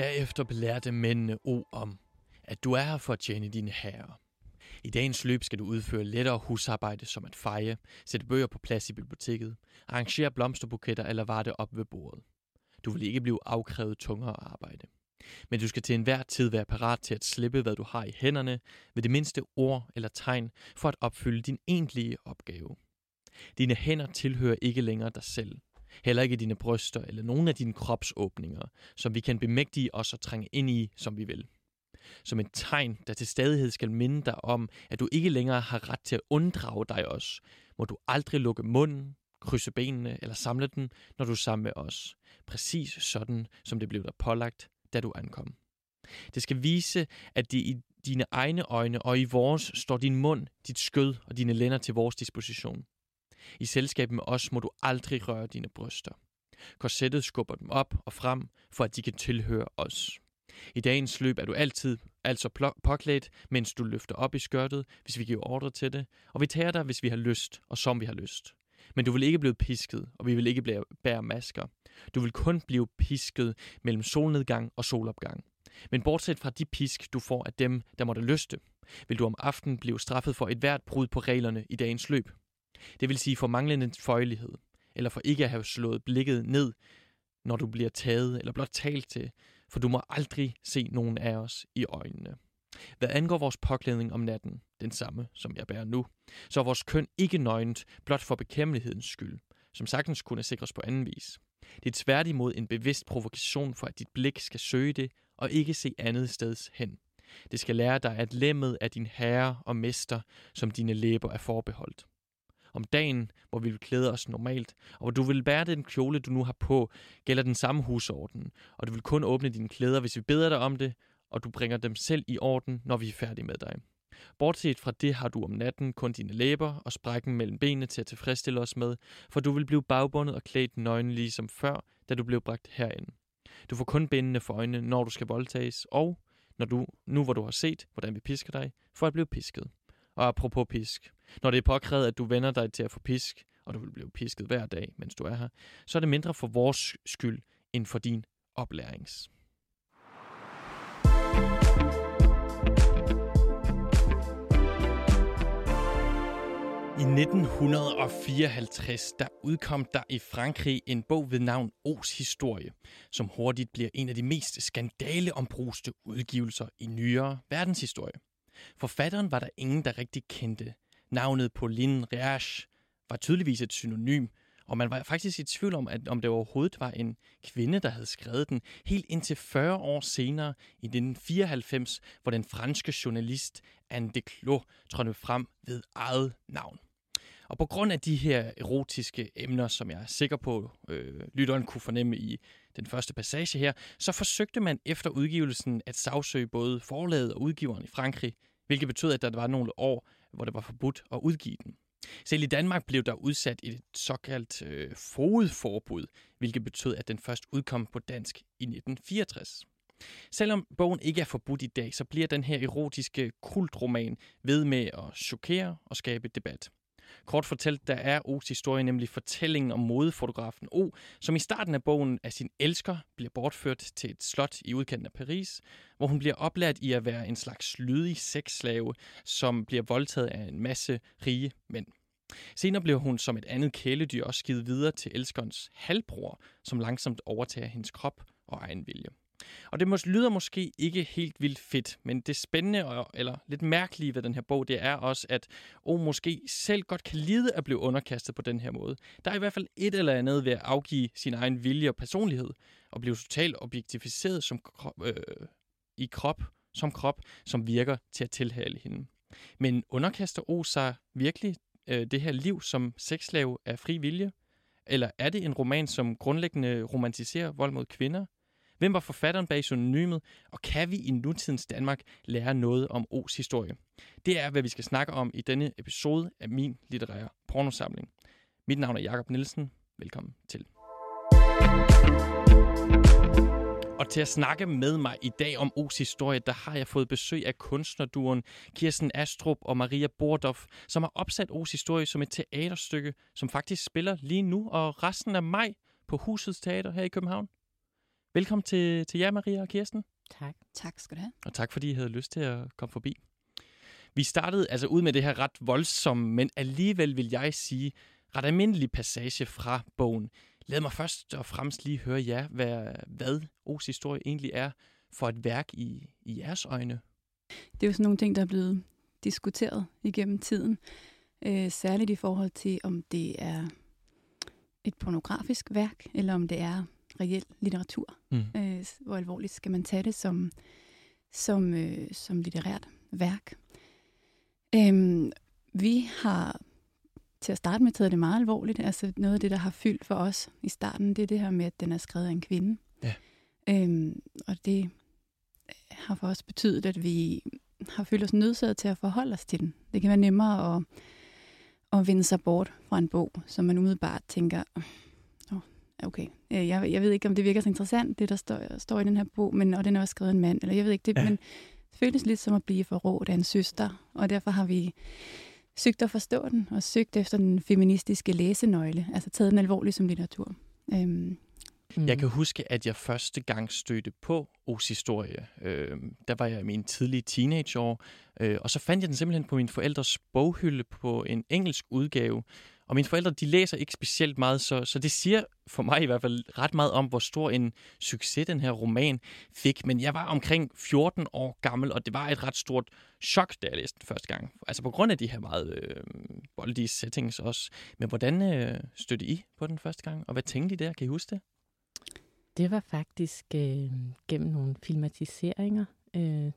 Derefter belærte mændene O om, at du er her for at tjene dine herrer. I dagens løb skal du udføre lettere husarbejde som at feje, sætte bøger på plads i biblioteket, arrangere blomsterbuketter eller varte op ved bordet. Du vil ikke blive afkrævet tungere arbejde. Men du skal til enhver tid være parat til at slippe, hvad du har i hænderne, ved det mindste ord eller tegn, for at opfylde din egentlige opgave. Dine hænder tilhører ikke længere dig selv. Heller ikke dine bryster eller nogen af dine kropsåbninger, som vi kan bemægtige os og trænge ind i, som vi vil. Som et tegn, der til stadighed skal minde dig om, at du ikke længere har ret til at unddrage dig os, må du aldrig lukke munden, krydse benene eller samle den, når du er sammen med os. Præcis sådan, som det blev dig pålagt, da du ankom. Det skal vise, at det i dine egne øjne og i vores står din mund, dit skød og dine lænder til vores disposition. I selskab med os må du aldrig røre dine bryster. Korsettet skubber dem op og frem, for at de kan tilhøre os. I dagens løb er du altid altså påklædt, mens du løfter op i skørtet, hvis vi giver ordre til det, og vi tager dig, hvis vi har lyst, og som vi har lyst. Men du vil ikke blive pisket, og vi vil ikke blive bære masker. Du vil kun blive pisket mellem solnedgang og solopgang. Men bortset fra de pisk, du får af dem, der måtte lyste, vil du om aftenen blive straffet for et hvert brud på reglerne i dagens løb. Det vil sige for manglende føjelighed, eller for ikke at have slået blikket ned, når du bliver taget eller blot talt til, for du må aldrig se nogen af os i øjnene. Hvad angår vores påklædning om natten, den samme som jeg bærer nu, så er vores køn ikke nøgent blot for bekæmmelighedens skyld, som sagtens kunne sikres på anden vis. Det er tværtimod en bevidst provokation for, at dit blik skal søge det og ikke se andet steds hen. Det skal lære dig, at lemmet er din herre og mester, som dine læber er forbeholdt. Om dagen, hvor vi vil klæde os normalt, og hvor du vil bære den kjole, du nu har på, gælder den samme husorden, og du vil kun åbne dine klæder, hvis vi beder dig om det, og du bringer dem selv i orden, når vi er færdige med dig. Bortset fra det har du om natten kun dine læber og sprækken mellem benene til at tilfredsstille os med, for du vil blive bagbundet og klædt nøgen ligesom før, da du blev bragt herind. Du får kun bindende for øjnene, når du skal voldtages, og når du, nu hvor du har set, hvordan vi pisker dig, for at blive pisket. Og apropos pisk, når det er påkrævet, at du vender dig til at få pisk, og du vil blive pisket hver dag, mens du er her, så er det mindre for vores skyld, end for din oplærings. I 1954 der udkom der i Frankrig en bog ved navn Os historie, som hurtigt bliver en af de mest skandaleombruste udgivelser i nyere verdenshistorie. Forfatteren var der ingen, der rigtig kendte. Navnet Pauline Reage var tydeligvis et synonym, og man var faktisk i tvivl om, at om det overhovedet var en kvinde, der havde skrevet den, helt indtil 40 år senere, i 1994, hvor den franske journalist Anne Declos trådte frem ved eget navn. Og på grund af de her erotiske emner, som jeg er sikker på, øh, lytteren kunne fornemme i den første passage her, så forsøgte man efter udgivelsen at sagsøge både forlaget og udgiveren i Frankrig, hvilket betød, at der var nogle år, hvor det var forbudt at udgive den. Selv i Danmark blev der udsat et såkaldt øh, fodforbud, hvilket betød, at den først udkom på dansk i 1964. Selvom bogen ikke er forbudt i dag, så bliver den her erotiske kultroman ved med at chokere og skabe debat. Kort fortalt, der er O's historie nemlig fortællingen om modefotografen O, som i starten af bogen af sin elsker bliver bortført til et slot i udkanten af Paris, hvor hun bliver oplært i at være en slags lydig sexslave, som bliver voldtaget af en masse rige mænd. Senere bliver hun som et andet kæledyr også givet videre til elskerens halvbror, som langsomt overtager hendes krop og egen vilje. Og det mås- lyder måske ikke helt vildt fedt, men det spændende og, eller lidt mærkelige ved den her bog, det er også, at O måske selv godt kan lide at blive underkastet på den her måde. Der er i hvert fald et eller andet ved at afgive sin egen vilje og personlighed, og blive totalt objektificeret som krop, øh, i krop, som krop, som virker til at tilhale hende. Men underkaster O sig virkelig øh, det her liv som sexslave af fri vilje? Eller er det en roman, som grundlæggende romantiserer vold mod kvinder? Hvem var forfatteren bag synonymet, og kan vi i nutidens Danmark lære noget om O's historie? Det er, hvad vi skal snakke om i denne episode af min litterære pornosamling. Mit navn er Jakob Nielsen. Velkommen til. Og til at snakke med mig i dag om O's historie, der har jeg fået besøg af kunstnerduren Kirsten Astrup og Maria Bordoff, som har opsat O's historie som et teaterstykke, som faktisk spiller lige nu og resten af maj på Husets Teater her i København. Velkommen til, til jer, Maria og Kirsten. Tak. Tak skal du have. Og tak, fordi I havde lyst til at komme forbi. Vi startede altså ud med det her ret voldsomme, men alligevel vil jeg sige, ret almindelig passage fra bogen. Lad mig først og fremmest lige høre jer, hvad, hvad O's historie egentlig er for et værk i, i jeres øjne. Det er jo sådan nogle ting, der er blevet diskuteret igennem tiden. Øh, særligt i forhold til, om det er et pornografisk værk, eller om det er reel litteratur. Mm. Øh, hvor alvorligt skal man tage det som, som, øh, som litterært værk. Øhm, vi har til at starte med taget det meget alvorligt. Altså noget af det, der har fyldt for os i starten, det er det her med, at den er skrevet af en kvinde. Ja. Øhm, og det har for os betydet, at vi har følt os nødsaget til at forholde os til den. Det kan være nemmere at, at vende sig bort fra en bog, som man umiddelbart tænker, okay, jeg, jeg ved ikke, om det virker så interessant, det der står, står i den her bog, men, og den er også skrevet af en mand, eller jeg ved ikke det, ja. men det føles lidt som at blive forrådt af en søster, og derfor har vi søgt at forstå den, og søgt efter den feministiske læsenøgle, altså taget den alvorligt som litteratur. Øhm, Mm. Jeg kan huske, at jeg første gang stødte på O's historie. Øh, der var jeg i mine tidlige teenageår, øh, og så fandt jeg den simpelthen på min forældres boghylde på en engelsk udgave. Og mine forældre, de læser ikke specielt meget, så, så det siger for mig i hvert fald ret meget om, hvor stor en succes den her roman fik. Men jeg var omkring 14 år gammel, og det var et ret stort chok, da jeg læste den første gang. Altså på grund af de her meget øh, voldige settings også. Men hvordan øh, stødte I på den første gang, og hvad tænkte I der? Kan I huske det? Det var faktisk øh, gennem nogle filmatiseringer. Øh,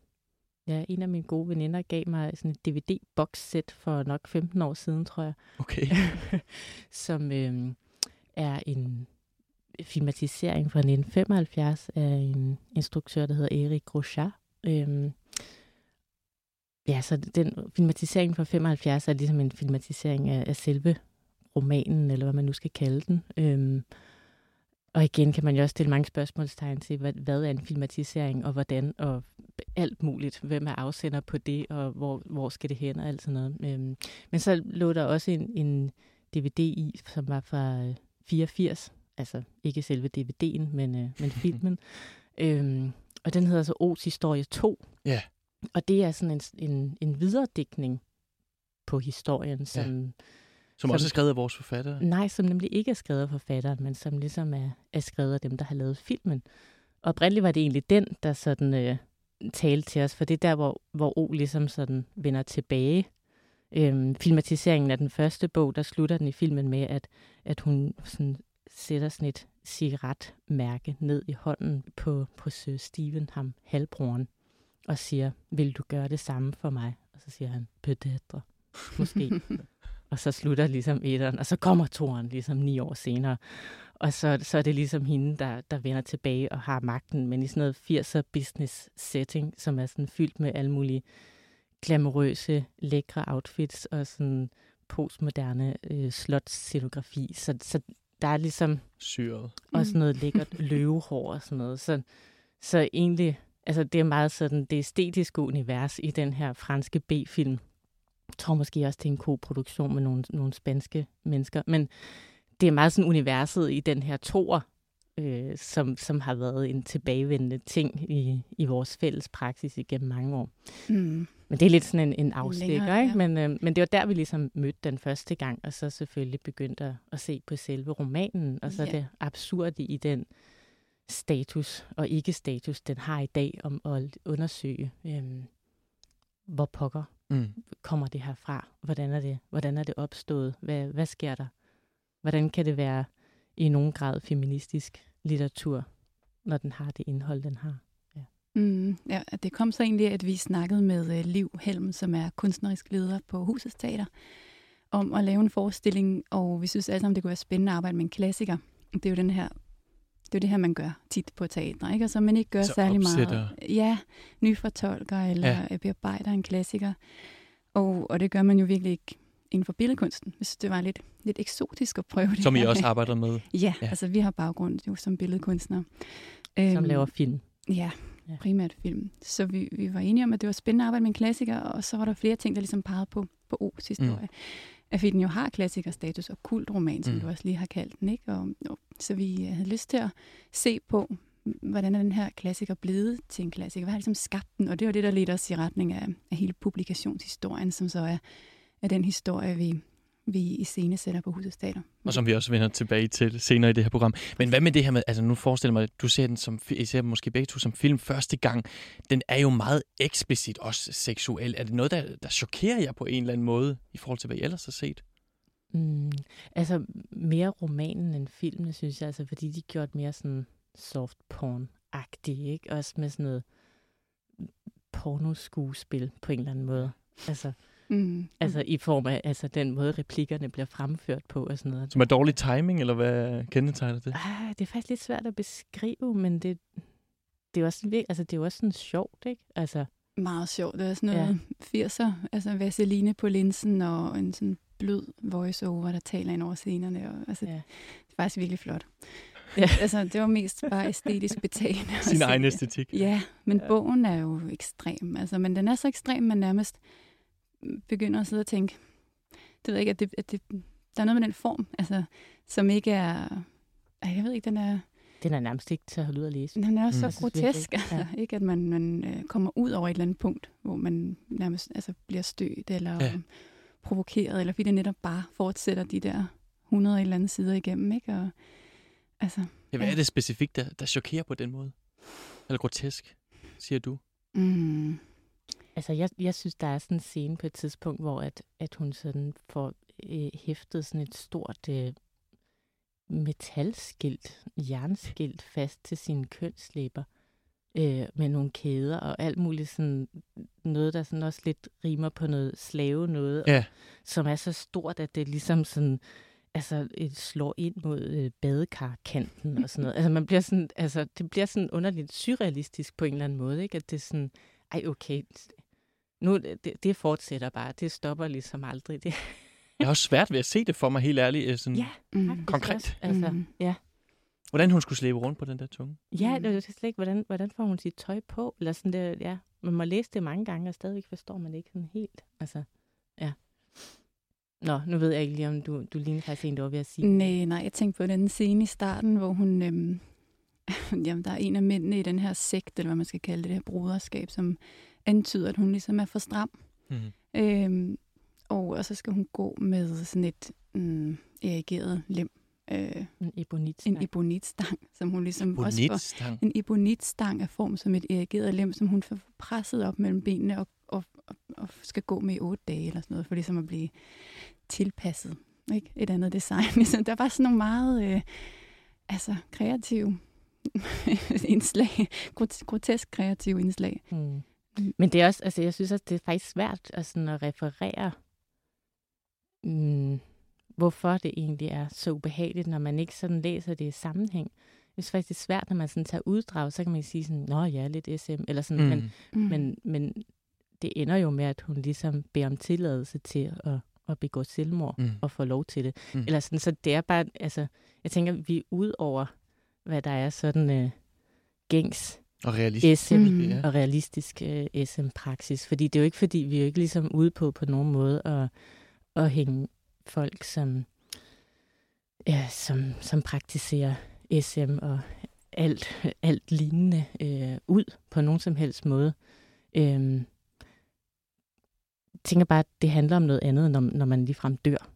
ja, en af mine gode veninder gav mig sådan et DVD-box-sæt for nok 15 år siden, tror jeg. Okay. som øh, er en filmatisering fra 1975 af en instruktør, der hedder Erik Grosjean. Øh, ja, så den filmatisering fra 75 er ligesom en filmatisering af, af selve romanen, eller hvad man nu skal kalde den. Øh, og igen kan man jo også stille mange spørgsmålstegn til, hvad, hvad er en filmatisering, og hvordan, og alt muligt. Hvem er afsender på det, og hvor, hvor skal det hen, og alt sådan noget. Øhm, men så lå der også en, en DVD i, som var fra 84, altså ikke selve DVD'en, men, øh, men filmen. øhm, og den hedder så O's Historie 2. Ja. Yeah. Og det er sådan en, en, en videredækning på historien, som... Yeah som, som også er skrevet af vores forfatter? Nej, som nemlig ikke er skrevet af forfatteren, men som ligesom er, er skrevet af dem, der har lavet filmen. Og oprindeligt var det egentlig den, der sådan øh, talte til os, for det er der, hvor, hvor O ligesom sådan vender tilbage. Øhm, filmatiseringen af den første bog, der slutter den i filmen med, at, at hun sådan sætter sådan et cigaretmærke ned i hånden på, på Sir Stephen, ham halvbroren, og siger, vil du gøre det samme for mig? Og så siger han, peut-être, måske. og så slutter ligesom etteren, og så kommer toren ligesom ni år senere. Og så, så er det ligesom hende, der, der vender tilbage og har magten, men i sådan noget 80'er business setting, som er sådan fyldt med alle mulige glamourøse, lækre outfits og sådan postmoderne øh, slotscenografi. Så, så der er ligesom Syret. også noget lækkert løvehår og sådan noget. Så, så egentlig, altså det er meget sådan det æstetiske univers i den her franske B-film, jeg tror måske også, det er en koproduktion med nogle, nogle spanske mennesker. Men det er meget sådan universet i den her toer, øh, som, som har været en tilbagevendende ting i, i vores fælles praksis igennem mange år. Mm. Men det er lidt sådan en, en afstikker, Længere, ikke? Ja. Men, øh, men det var der, vi ligesom mødte den første gang, og så selvfølgelig begyndte at, at se på selve romanen, og så ja. det absurde i den status og ikke-status, den har i dag om at undersøge, øh, hvor pokker mm. kommer det her fra? Hvordan er det, hvordan er det opstået? Hvad, hvad sker der? Hvordan kan det være i nogen grad feministisk litteratur, når den har det indhold, den har? Ja. Mm, ja, det kom så egentlig, at vi snakkede med uh, Liv Helm, som er kunstnerisk leder på Husets Teater, om at lave en forestilling, og vi synes alle sammen, det kunne være spændende at arbejde med en klassiker. Det er jo den her det er det her, man gør tit på teater, ikke? Altså, man ikke gør så særlig opsætter. meget. Ja, nyfortolker eller ja. bearbejder en klassiker. Og, og det gør man jo virkelig ikke inden for billedkunsten. Hvis det var lidt, lidt eksotisk at prøve det. Som I også arbejder med. Ja, ja, altså vi har baggrund jo som billedkunstner. Som øhm, laver film. Ja, ja, primært film. Så vi, vi var enige om, at det var spændende at arbejde med en klassiker, og så var der flere ting, der ligesom pegede på, på O's historie. Mm at den jo har klassikerstatus og kultroman, som mm. du også lige har kaldt den. Ikke? Og, og, så vi havde lyst til at se på, hvordan er den her klassiker blevet til en klassiker? Hvad har ligesom skabt den? Og det var det, der ledte os i retning af, af hele publikationshistorien, som så er, er den historie, vi, vi i scene sætter på Huset Stater. Og som vi også vender tilbage til senere i det her program. Men hvad med det her med, altså nu forestiller mig, at du ser den som, I ser måske begge to som film første gang. Den er jo meget eksplicit også seksuel. Er det noget, der, der chokerer jer på en eller anden måde, i forhold til, hvad I ellers har set? Mm, altså mere romanen end filmen, synes jeg, altså, fordi de gjorde mere sådan soft porn-agtigt, ikke? Også med sådan noget pornoskuespil på en eller anden måde. Altså, mm. altså i form af altså, den måde, replikkerne bliver fremført på og sådan noget. Som er dårlig timing, eller hvad kendetegner det? Ah, det er faktisk lidt svært at beskrive, men det, det er også sådan, altså, det er også sådan sjovt, ikke? Altså, meget sjovt. Det er sådan noget ja. 80'er, altså Vaseline på linsen og en sådan blød voiceover, der taler ind over scenerne. Og, altså, ja. Det er faktisk virkelig flot. Ja. altså, det var mest bare æstetisk betagende. Sin egen æstetik. Ja, men ja. bogen er jo ekstrem. Altså, men den er så ekstrem, man nærmest begynder at sidde og tænke, det ved jeg ikke, at, det, at det, der er noget med den form, altså, som ikke er, jeg ved ikke, den er... Den er nærmest ikke til at holde ud at læse. Den er også mm. så grotesk, altså, ja. ikke at man, man øh, kommer ud over et eller andet punkt, hvor man nærmest altså, bliver stødt, eller ja. provokeret, eller fordi det netop bare fortsætter de der 100 eller andet sider igennem, ikke? Og, Altså, ja, hvad ja. er det specifikt, der, der chokerer på den måde? Eller grotesk, siger du? Mm. Altså, jeg, jeg synes, der er sådan en scene på et tidspunkt, hvor at, at hun sådan får øh, hæftet sådan et stort øh, metalskilt, jernskilt fast til sine kønslæber øh, med nogle kæder og alt muligt sådan noget, der sådan også lidt rimer på noget slave noget, ja. og, som er så stort, at det ligesom sådan altså, et slår ind mod øh, badekarkanten og sådan noget. Altså, man bliver sådan, altså, det bliver sådan underligt surrealistisk på en eller anden måde, ikke? At det er sådan, ej, okay, nu, det, det fortsætter bare. Det stopper ligesom aldrig. Det. Jeg har også svært ved at se det for mig, helt ærligt. Øh, sådan ja, mm. konkret. Også, altså, mm. ja. Hvordan hun skulle slæbe rundt på den der tunge. Ja, det er slet ikke, hvordan, hvordan får hun sit tøj på? Eller sådan der, ja. Man må læse det mange gange, og stadigvæk forstår man det ikke sådan helt. Altså, ja. Nå, nu ved jeg ikke lige, om du, du ligner faktisk en, der var ved at sige. Nej, nej, jeg tænkte på den scene i starten, hvor hun... Øhm, jamen, der er en af mændene i den her sekt, eller hvad man skal kalde det, det her broderskab, som antyder, at hun ligesom er for stram. Mm-hmm. Øhm, og, og så skal hun gå med sådan et mm, erigeret lem. Øh, en ebonitstang. En ebonitstang, som hun ligesom ebonitstang. også får. En ebonitstang er form som et erigeret lem, som hun får presset op mellem benene og, og, og, og skal gå med i otte dage eller sådan noget, for ligesom at blive tilpasset. Ikke? Et andet design. Ligesom, der var sådan nogle meget øh, altså, kreative indslag. Grotesk kreative indslag. Mm. Men det er også, altså jeg synes også, det er faktisk svært at, sådan at referere, mm, hvorfor det egentlig er så ubehageligt, når man ikke sådan læser det i sammenhæng. Jeg synes faktisk, det er svært, når man sådan tager uddrag, så kan man sige sådan, nå ja, lidt SM, eller sådan, mm. men, mm. men, men det ender jo med, at hun ligesom beder om tilladelse til at at begå selvmord mm. og få lov til det. Mm. Eller sådan, så det er bare, altså, jeg tænker, vi er ud over, hvad der er sådan øh, gængs og realistisk, SM, mm. ja. og realistisk øh, SM-praksis. Fordi det er jo ikke, fordi vi er jo ikke ligesom ude på på nogen måde at, at hænge folk, som, ja, som, som praktiserer SM og alt, alt lignende øh, ud på nogen som helst måde. Øhm, tænker bare, at det handler om noget andet, når, når man ligefrem dør.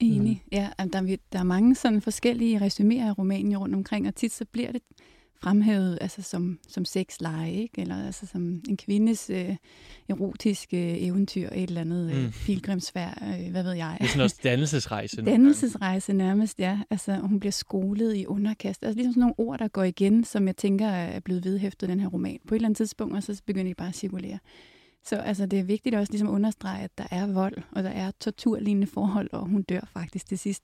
Enig. Mm. Ja, der, er, der er mange sådan forskellige resuméer af Rumænien rundt omkring, og tit så bliver det fremhævet altså som, som sexleje, ikke? eller altså som en kvindes øh, erotiske eventyr, et eller andet øh, mm. pilgrimsfærd, øh, hvad ved jeg. Det er sådan også dannelsesrejse. dannelsesrejse nærmest, ja. Altså, hun bliver skolet i underkast. Altså ligesom sådan nogle ord, der går igen, som jeg tænker er blevet vedhæftet den her roman. På et eller andet tidspunkt, og så begynder de bare at cirkulere. Så altså, det er vigtigt også ligesom at understrege, at der er vold, og der er torturlignende forhold, og hun dør faktisk til sidst.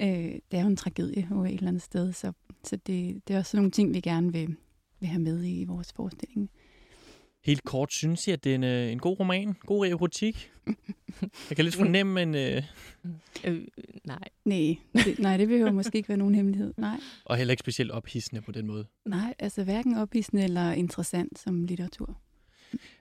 Øh, det er jo en tragedie over et eller andet sted, så så det, det er også sådan nogle ting, vi gerne vil, vil have med i vores forestilling. Helt kort, synes jeg, at det er en, øh, en god roman? God erotik? Jeg kan lidt fornemme, men... Øh... Øh, nej. Nej det, nej, det behøver måske ikke være nogen hemmelighed. Nej. Og heller ikke specielt ophidsende på den måde? Nej, altså hverken ophidsende eller interessant som litteratur.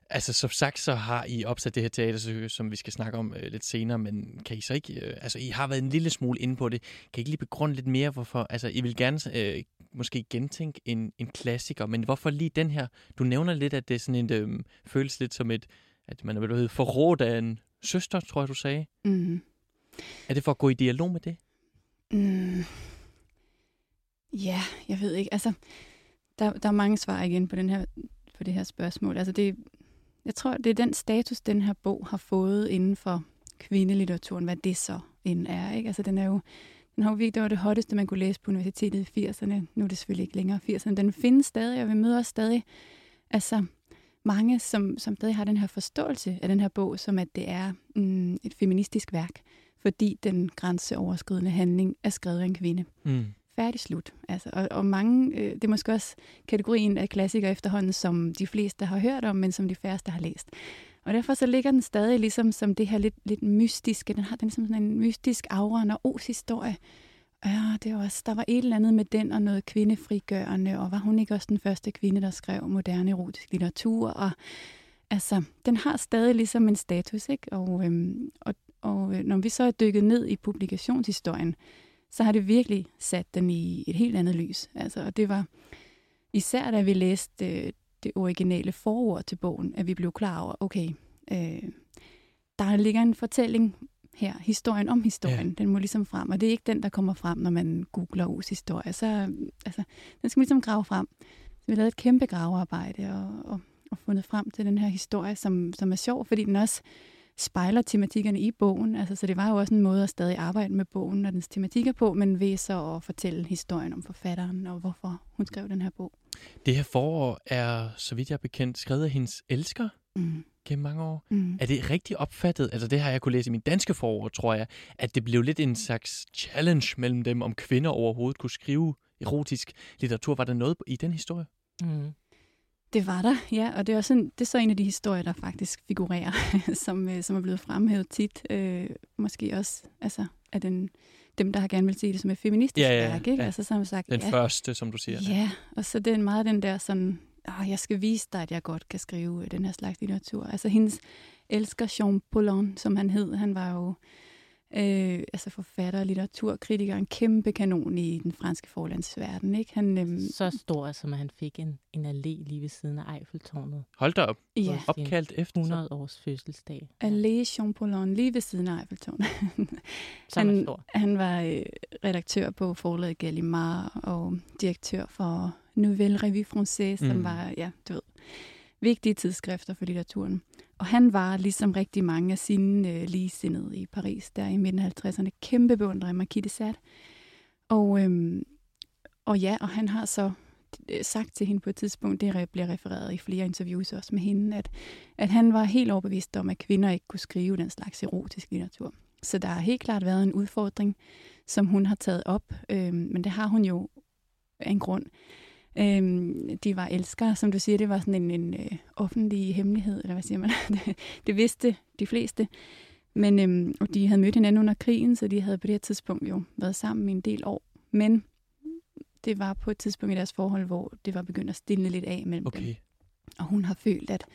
Altså, som sagt, så har I opsat det her teater, som vi skal snakke om øh, lidt senere, men kan I så ikke, øh, altså, I har været en lille smule inde på det. Kan I ikke lige begrunde lidt mere, hvorfor, altså, I vil gerne øh, måske gentænke en, en klassiker, men hvorfor lige den her? Du nævner lidt, at det er sådan et, øh, føles lidt som et, at man er blevet forrådt af en søster, tror jeg, du sagde. Mm. Er det for at gå i dialog med det? Mm. Ja, jeg ved ikke. Altså, der, der er mange svar igen på, den her, på det her spørgsmål. Altså, det, jeg tror, det er den status, den her bog har fået inden for kvindelitteraturen, hvad det så end er. Ikke? Altså, den er jo den har jo virkelig, det var det hotteste, man kunne læse på universitetet i 80'erne. Nu er det selvfølgelig ikke længere 80'erne. Den findes stadig, og vi møder stadig altså, mange, som, som stadig har den her forståelse af den her bog, som at det er mm, et feministisk værk, fordi den grænseoverskridende handling er skrevet af en kvinde. Mm. Færdig slut. Altså, og, og mange, øh, det er måske også kategorien af klassikere efterhånden, som de fleste har hørt om, men som de færreste har læst. Og derfor så ligger den stadig ligesom som det her lidt, lidt mystiske. Den har den ligesom sådan en mystisk aura, og O's historie. Ja, det var også, der var et eller andet med den og noget kvindefrigørende, og var hun ikke også den første kvinde, der skrev moderne erotisk litteratur? Og altså, den har stadig ligesom en status, ikke? Og, øhm, og, og øh, når vi så er dykket ned i publikationshistorien, så har det virkelig sat den i et helt andet lys. Altså, og det var især, da vi læste øh, det originale forord til bogen, at vi blev klar over, okay, øh, der ligger en fortælling her, historien om historien, ja. den må ligesom frem, og det er ikke den, der kommer frem, når man googler O's historie. Så, altså, den skal man ligesom grave frem. Så vi lavede et kæmpe gravearbejde og, og, og fundet frem til den her historie, som, som er sjov, fordi den også spejler tematikkerne i bogen. Altså, så det var jo også en måde at stadig arbejde med bogen og dens tematikker på, men ved så at fortælle historien om forfatteren og hvorfor hun skrev den her bog. Det her forår er, så vidt jeg er bekendt, skrevet af hendes elsker mm. gennem mange år. Mm. Er det rigtig opfattet, altså det har jeg kunne læse i min danske forår, tror jeg, at det blev lidt en slags challenge mellem dem, om kvinder overhovedet kunne skrive erotisk litteratur. Var der noget i den historie? Mm. Det var der, ja, og det er, sådan, det er så en af de historier, der faktisk figurerer, som, øh, som er blevet fremhævet tit. Øh, måske også altså, af den, dem, der har gerne vil se det som et feministisk ja, ja, værk. Ikke? Ja. Altså, så har man sagt, den ja, første, som du siger. Ja, og så det er meget den der sådan, oh, jeg skal vise dig, at jeg godt kan skrive den her slags litteratur. Altså hendes elsker Jean Paulin, som han hed, han var jo øh, altså forfatter, litteraturkritiker, en kæmpe kanon i den franske forlandsverden. Ikke? Han, øh, så stor, som han fik en, en allé lige ved siden af Eiffeltårnet. Hold da op. Ja. Opkaldt efter 100 års fødselsdag. Allé Champollion, lige ved siden af Eiffeltårnet. han, han var øh, redaktør på forlaget Gallimard og direktør for Nouvelle Revue Française, som mm. var, ja, du ved, vigtige tidsskrifter for litteraturen. Og han var, ligesom rigtig mange af sine øh, ligesindede i Paris, der i midten af 50'erne, kæmpe beundrer af Marquis de Sade. Og, øhm, og ja, og han har så øh, sagt til hende på et tidspunkt, det bliver refereret i flere interviews også med hende, at, at han var helt overbevist om, at kvinder ikke kunne skrive den slags erotisk litteratur. Så der har helt klart været en udfordring, som hun har taget op, øhm, men det har hun jo af en grund. Øhm, de var elskere, som du siger, det var sådan en, en øh, offentlig hemmelighed, eller hvad siger man? det, det vidste de fleste. Men øhm, og de havde mødt hinanden under krigen, så de havde på det her tidspunkt jo været sammen i en del år. Men det var på et tidspunkt i deres forhold, hvor det var begyndt at stille lidt af mellem okay. dem. Og hun har følt, at,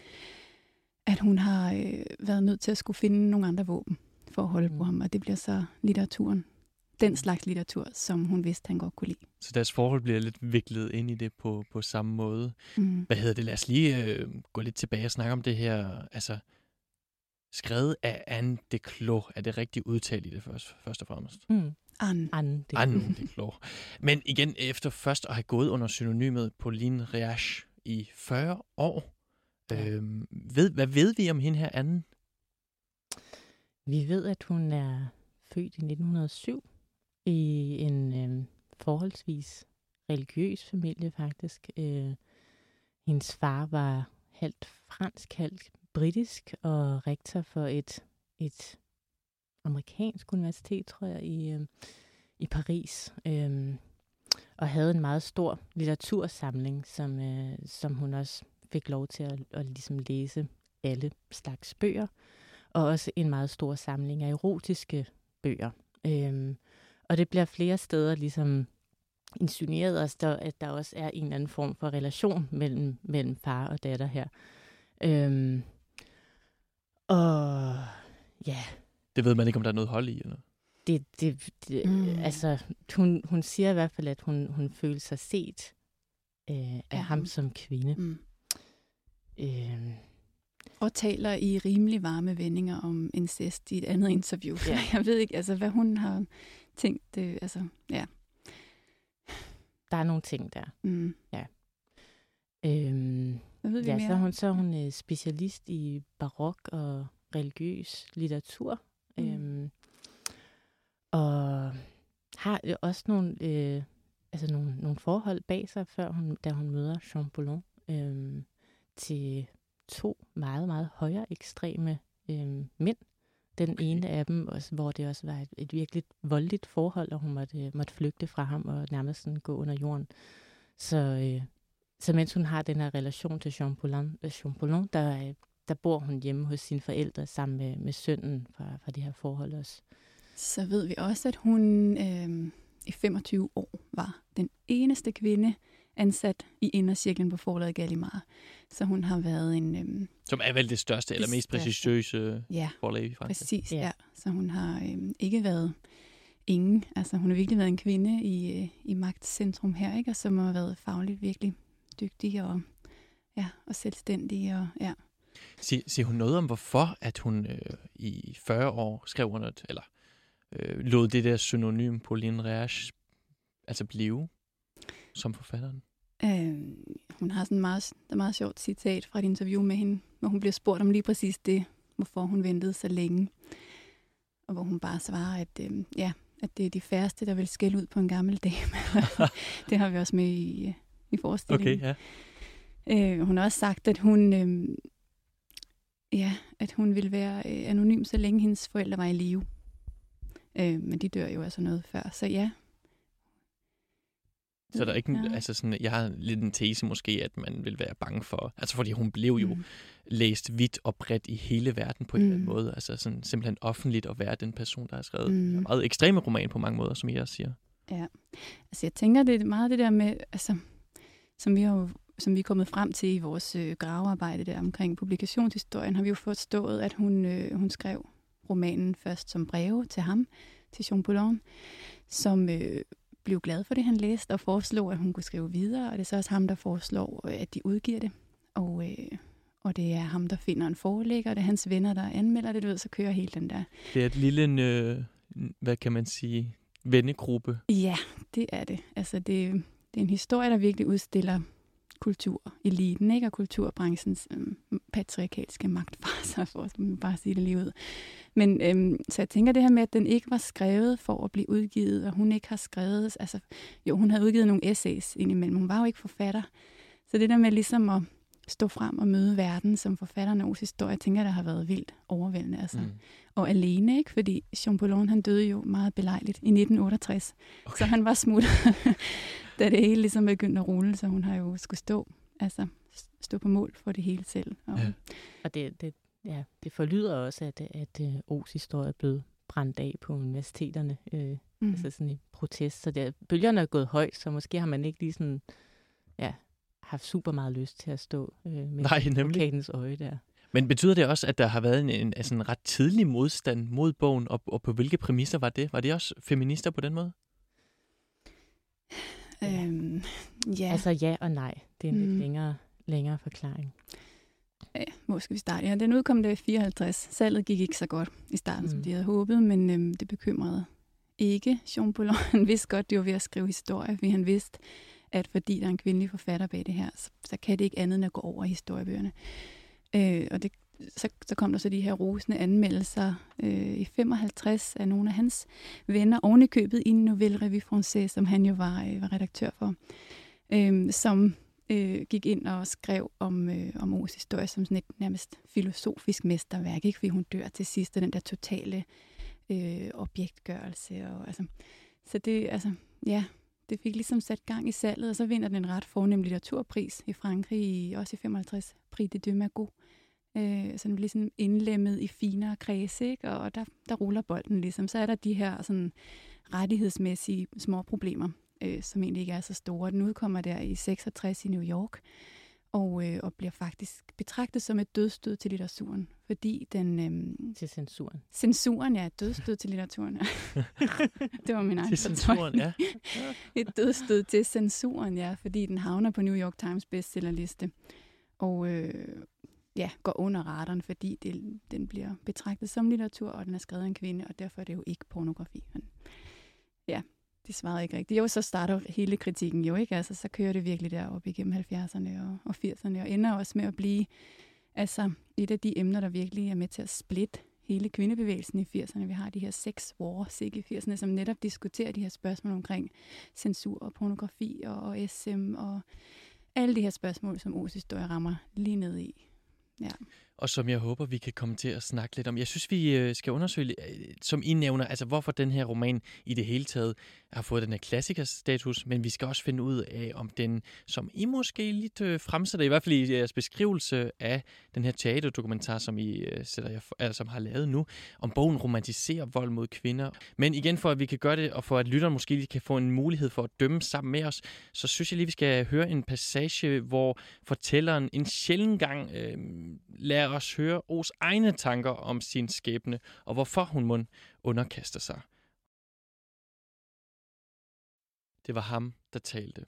at hun har øh, været nødt til at skulle finde nogle andre våben for at holde mm. på ham, og det bliver så litteraturen, den slags litteratur, som hun vidste, han godt kunne lide. Så deres forhold bliver lidt viklet ind i det på, på samme måde. Mm. Hvad hedder det? Lad os lige øh, gå lidt tilbage og snakke om det her. Altså, skrevet af Anne de Clos. Er det rigtigt udtalt i det først, først og fremmest? Mm. Anne. Anne de, Anne de Clos. Men igen, efter først at have gået under synonymet Pauline Reache i 40 år, øh, ved, hvad ved vi om hende her, Anne? Vi ved, at hun er født i 1907 i en øh, forholdsvis religiøs familie faktisk. Øh, hendes far var halvt fransk, halvt britisk og rektor for et, et amerikansk universitet, tror jeg, i, øh, i Paris. Øh, og havde en meget stor litteratursamling, som, øh, som hun også fik lov til at, at ligesom læse alle slags bøger, og også en meget stor samling af erotiske bøger. Øh, og det bliver flere steder ligesom insinueret os, der, at der også er en eller anden form for relation mellem, mellem far og datter her. Øhm, og ja, Det ved man ikke, om der er noget hold i, eller? det, det, det Mm. altså, hun, hun siger i hvert fald, at hun, hun føler sig set øh, af Ja, ham som kvinde. Mm. Øh, Og taler i rimelig varme vendinger om incest i et andet interview. Ja. Jeg ved ikke, altså, hvad hun har tænkt. Det, altså, ja. der er nogle ting der. Mm. Øh, Hvad ved vi ja, mere? så er hun, så er hun øh, specialist i barok og religiøs litteratur. Mm. Øhm, og har også nogle, øh, altså nogle, nogle forhold bag sig, før hun, da hun møder Jean Paulon, øh, til to meget, meget højere ekstreme øh, mænd. Den ene af dem, også, hvor det også var et, et virkelig voldeligt forhold, og hun måtte, øh, måtte flygte fra ham og nærmest sådan gå under jorden. Så, øh, så mens hun har den her relation til Jean Paulin, øh, Jean Paulin der, der bor hun hjemme hos sine forældre sammen med, med sønnen fra, fra det her forhold også. Så ved vi også, at hun øh, i 25 år var den eneste kvinde ansat i indercirklen på forlaget Gallimard. Så hun har været en... Øh, Som er vel det største eller mest prestigiøse ja, forlag i Frankrig. præcis. Ja. Ja. ja. Så hun har øh, ikke været ingen. Altså hun har virkelig været en kvinde i, øh, i magtcentrum her, ikke? Og som har været fagligt virkelig dygtig og, ja, og selvstændig. Og, ja. Sig, siger hun noget om, hvorfor at hun øh, i 40 år skrev under, et- eller øh, lod det der synonym Pauline Reage altså blive som forfatteren? Øh, hun har sådan meget, der er meget sjovt citat fra et interview med hende, hvor hun bliver spurgt om lige præcis det, hvorfor hun ventede så længe. Og hvor hun bare svarer, at, øh, ja, at det er de færreste, der vil skælde ud på en gammel dame. det har vi også med i, øh, i forestillingen. Okay, ja. Øh, hun har også sagt, at hun, øh, ja, at hun ville være øh, anonym, så længe hendes forældre var i live. Øh, men de dør jo altså noget før, så ja. Så der er ikke, Ja. altså sådan, jeg har lidt en tese måske, at man vil være bange for, altså fordi hun blev jo Mm. læst vidt og bredt i hele verden på en eller anden Mm. måde. Altså sådan simpelthen offentligt at være den person, der har skrevet Mm. en meget ekstreme roman på mange måder, som I også siger. Altså jeg tænker, det er meget det der med, altså, som vi har som vi er kommet frem til i vores øh, gravearbejde der omkring publikationshistorien, har vi jo forstået, at hun, øh, hun skrev romanen først som breve til ham, til Jean Paulin, som øh, blev glad for det, han læste, og foreslog, at hun kunne skrive videre, og det er så også ham, der foreslår, at de udgiver det. Og, øh, og det er ham, der finder en forelægger, og det er hans venner, der anmelder det, du ved, så kører hele den der. Det er et lille, øh, hvad kan man sige, vennegruppe. Ja, det er det. Altså, det, det er en historie, der virkelig udstiller kultureliten, ikke? Og kulturbranchens øhm, patriarkalske magtfarser, for at bare sige det lige ud. Men øhm, så jeg tænker det her med, at den ikke var skrevet for at blive udgivet, og hun ikke har skrevet, altså jo, hun havde udgivet nogle essays indimellem, hun var jo ikke forfatter. Så det der med ligesom at stå frem og møde verden som forfatteren af historie, jeg tænker, der har været vildt overvældende. Altså. Mm. Og alene, ikke? Fordi Jean Paulon, han døde jo meget belejligt i 1968. Okay. Så han var smuttet, da det hele ligesom begyndte at rulle, så hun har jo skulle stå, altså stå på mål for det hele selv. Og, Ja. Og det, det, ja, det forlyder også, at, at øh, O's historie er blevet brændt af på universiteterne, øh, mm. altså sådan i protest. Så det, bølgerne er gået højt, så måske har man ikke lige sådan, ja, haft super meget lyst til at stå øh, med Nej, nemlig. øje der. Men betyder det også, at der har været en, en, altså en ret tidlig modstand mod bogen, og, og på hvilke præmisser var det? Var det også feminister på den måde? Øhm, ja, Ja. Altså ja og nej. Det er en mm. Lidt længere, længere forklaring. ja, hvor skal vi starte? Ja, den udkom der i 54. Salget gik ikke så godt i starten, mm. som de havde håbet, men øhm, det bekymrede ikke Jean Paulon. Han vidste godt, de var ved at skrive historie, fordi han vidste, at fordi der er en kvindelig forfatter bag det her, så, så kan det ikke andet end at gå over i historiebøgerne. Øh, og det, så, så kom der så de her rosende anmeldelser øh, i 55 af nogle af hans venner, oven i købet i en Nouvelle Revue Française, som han jo var, øh, var redaktør for, øh, som øh, gik ind og skrev om, øh, om O's historie som sådan et nærmest filosofisk mesterværk, ikke? fordi hun dør til sidst, og den der totale øh, objektgørelse. Og, altså, så det, altså, ja, det fik ligesom sat gang i salget, og så vinder den en ret fornem litteraturpris i Frankrig, i, også i 55, Prix de Deux Magots. Øh, så den bliver sådan indlemmet i finere kredse, ikke? og der, der ruller bolden ligesom. Så er der de her sådan, rettighedsmæssige små problemer, øh, som egentlig ikke er så store. Den udkommer der i 66 i New York, og, øh, og bliver faktisk betragtet som et dødstød til litteraturen, fordi den... Øh, til censuren. Censuren, ja. Dødstød til litteraturen. det var min egen Til censuren, ja. et dødstød til censuren, ja, fordi den havner på New York Times bestsellerliste. Og øh, ja, går under radaren, fordi det, den bliver betragtet som litteratur, og den er skrevet af en kvinde, og derfor er det jo ikke pornografi. Men, ja, det svarede ikke rigtigt. Jo, så starter hele kritikken jo, ikke? Altså, så kører det virkelig derop igennem 70'erne og, og 80'erne, og ender også med at blive altså, et af de emner, der virkelig er med til at splitte hele kvindebevægelsen i 80'erne. Vi har de her sex wars ikke, i 80'erne, som netop diskuterer de her spørgsmål omkring censur og pornografi og, og SM og alle de her spørgsmål, som Osis historie rammer lige ned i. Ja og som jeg håber, vi kan komme til at snakke lidt om. Jeg synes, vi øh, skal undersøge, øh, som I nævner, altså hvorfor den her roman i det hele taget har fået den her klassikerstatus, men vi skal også finde ud af, om den, som I måske lidt øh, fremsætter, i hvert fald i jeres beskrivelse af den her teaterdokumentar, som I sætter jer, altså, som har lavet nu, om bogen romantiserer vold mod kvinder. Men igen, for at vi kan gøre det, og for at lytteren måske lige kan få en mulighed for at dømme sammen med os, så synes jeg lige, vi skal høre en passage, hvor fortælleren en sjældent gang øh, lader lad os høre Os egne tanker om sin skæbne, og hvorfor hun må underkaster sig. Det var ham, der talte.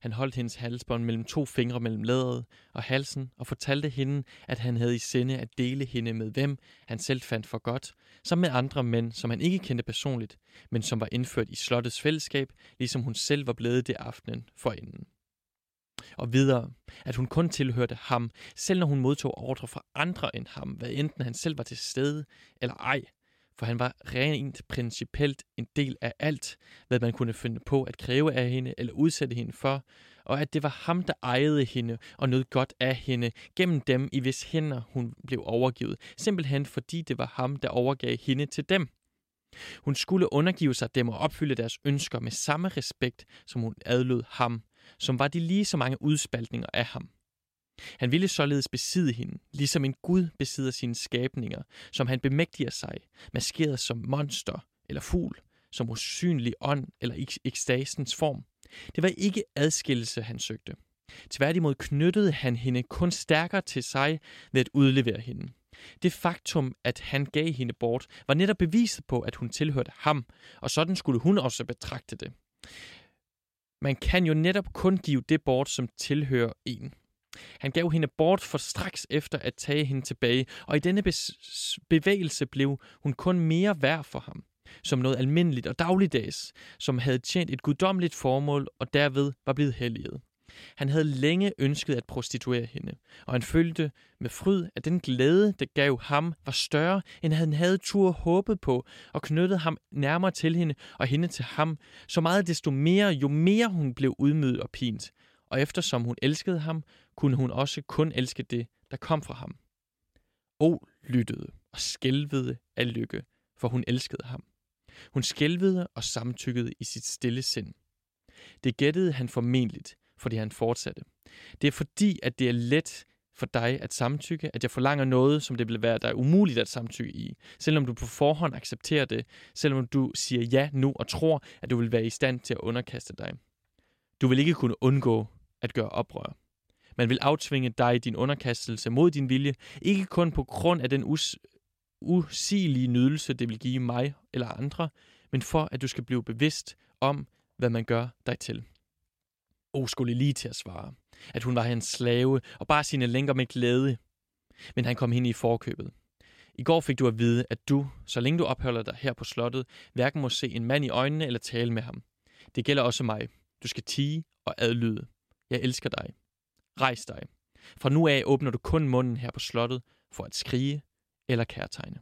Han holdt hendes halsbånd mellem to fingre mellem læderet og halsen og fortalte hende, at han havde i sinde at dele hende med hvem han selv fandt for godt, som med andre mænd, som han ikke kendte personligt, men som var indført i slottets fællesskab, ligesom hun selv var blevet det aftenen forinden. Og videre, at hun kun tilhørte ham, selv når hun modtog ordre fra andre end ham, hvad enten han selv var til stede eller ej. For han var rent principielt en del af alt, hvad man kunne finde på at kræve af hende eller udsætte hende for, og at det var ham, der ejede hende og nød godt af hende gennem dem, i hvis hænder hun blev overgivet, simpelthen fordi det var ham, der overgav hende til dem. Hun skulle undergive sig dem og opfylde deres ønsker med samme respekt, som hun adlød ham, som var de lige så mange udspaltninger af ham. Han ville således besidde hende, ligesom en gud besidder sine skabninger, som han bemægtiger sig, maskeret som monster eller fugl, som usynlig ånd eller ekstasens form. Det var ikke adskillelse, han søgte. Tværtimod knyttede han hende kun stærkere til sig ved at udlevere hende. Det faktum, at han gav hende bort, var netop beviset på, at hun tilhørte ham, og sådan skulle hun også betragte det. Man kan jo netop kun give det bort, som tilhører en. Han gav hende bort for straks efter at tage hende tilbage, og i denne bevægelse blev hun kun mere værd for ham, som noget almindeligt og dagligdags, som havde tjent et guddommeligt formål og derved var blevet helliget. Han havde længe ønsket at prostituere hende, og han følte med fryd, at den glæde, det gav ham, var større, end han havde tur håbet på, og knyttede ham nærmere til hende og hende til ham, så meget desto mere, jo mere hun blev udmødt og pint. Og eftersom hun elskede ham, kunne hun også kun elske det, der kom fra ham. O lyttede og skælvede af lykke, for hun elskede ham. Hun skælvede og samtykkede i sit stille sind. Det gættede han formentligt, fordi han fortsatte. Det er fordi, at det er let for dig at samtykke, at jeg forlanger noget, som det vil være dig umuligt at samtykke i. Selvom du på forhånd accepterer det, selvom du siger ja nu og tror, at du vil være i stand til at underkaste dig. Du vil ikke kunne undgå at gøre oprør. Man vil aftvinge dig din underkastelse mod din vilje, ikke kun på grund af den us usigelige nydelse, det vil give mig eller andre, men for at du skal blive bevidst om, hvad man gør dig til. O skulle lige til at svare, at hun var hans slave og bare sine lænker med glæde. Men han kom hende i forkøbet. I går fik du at vide, at du, så længe du opholder dig her på slottet, hverken må se en mand i øjnene eller tale med ham. Det gælder også mig. Du skal tige og adlyde. Jeg elsker dig. Rejs dig. Fra nu af åbner du kun munden her på slottet for at skrige eller kærtegne.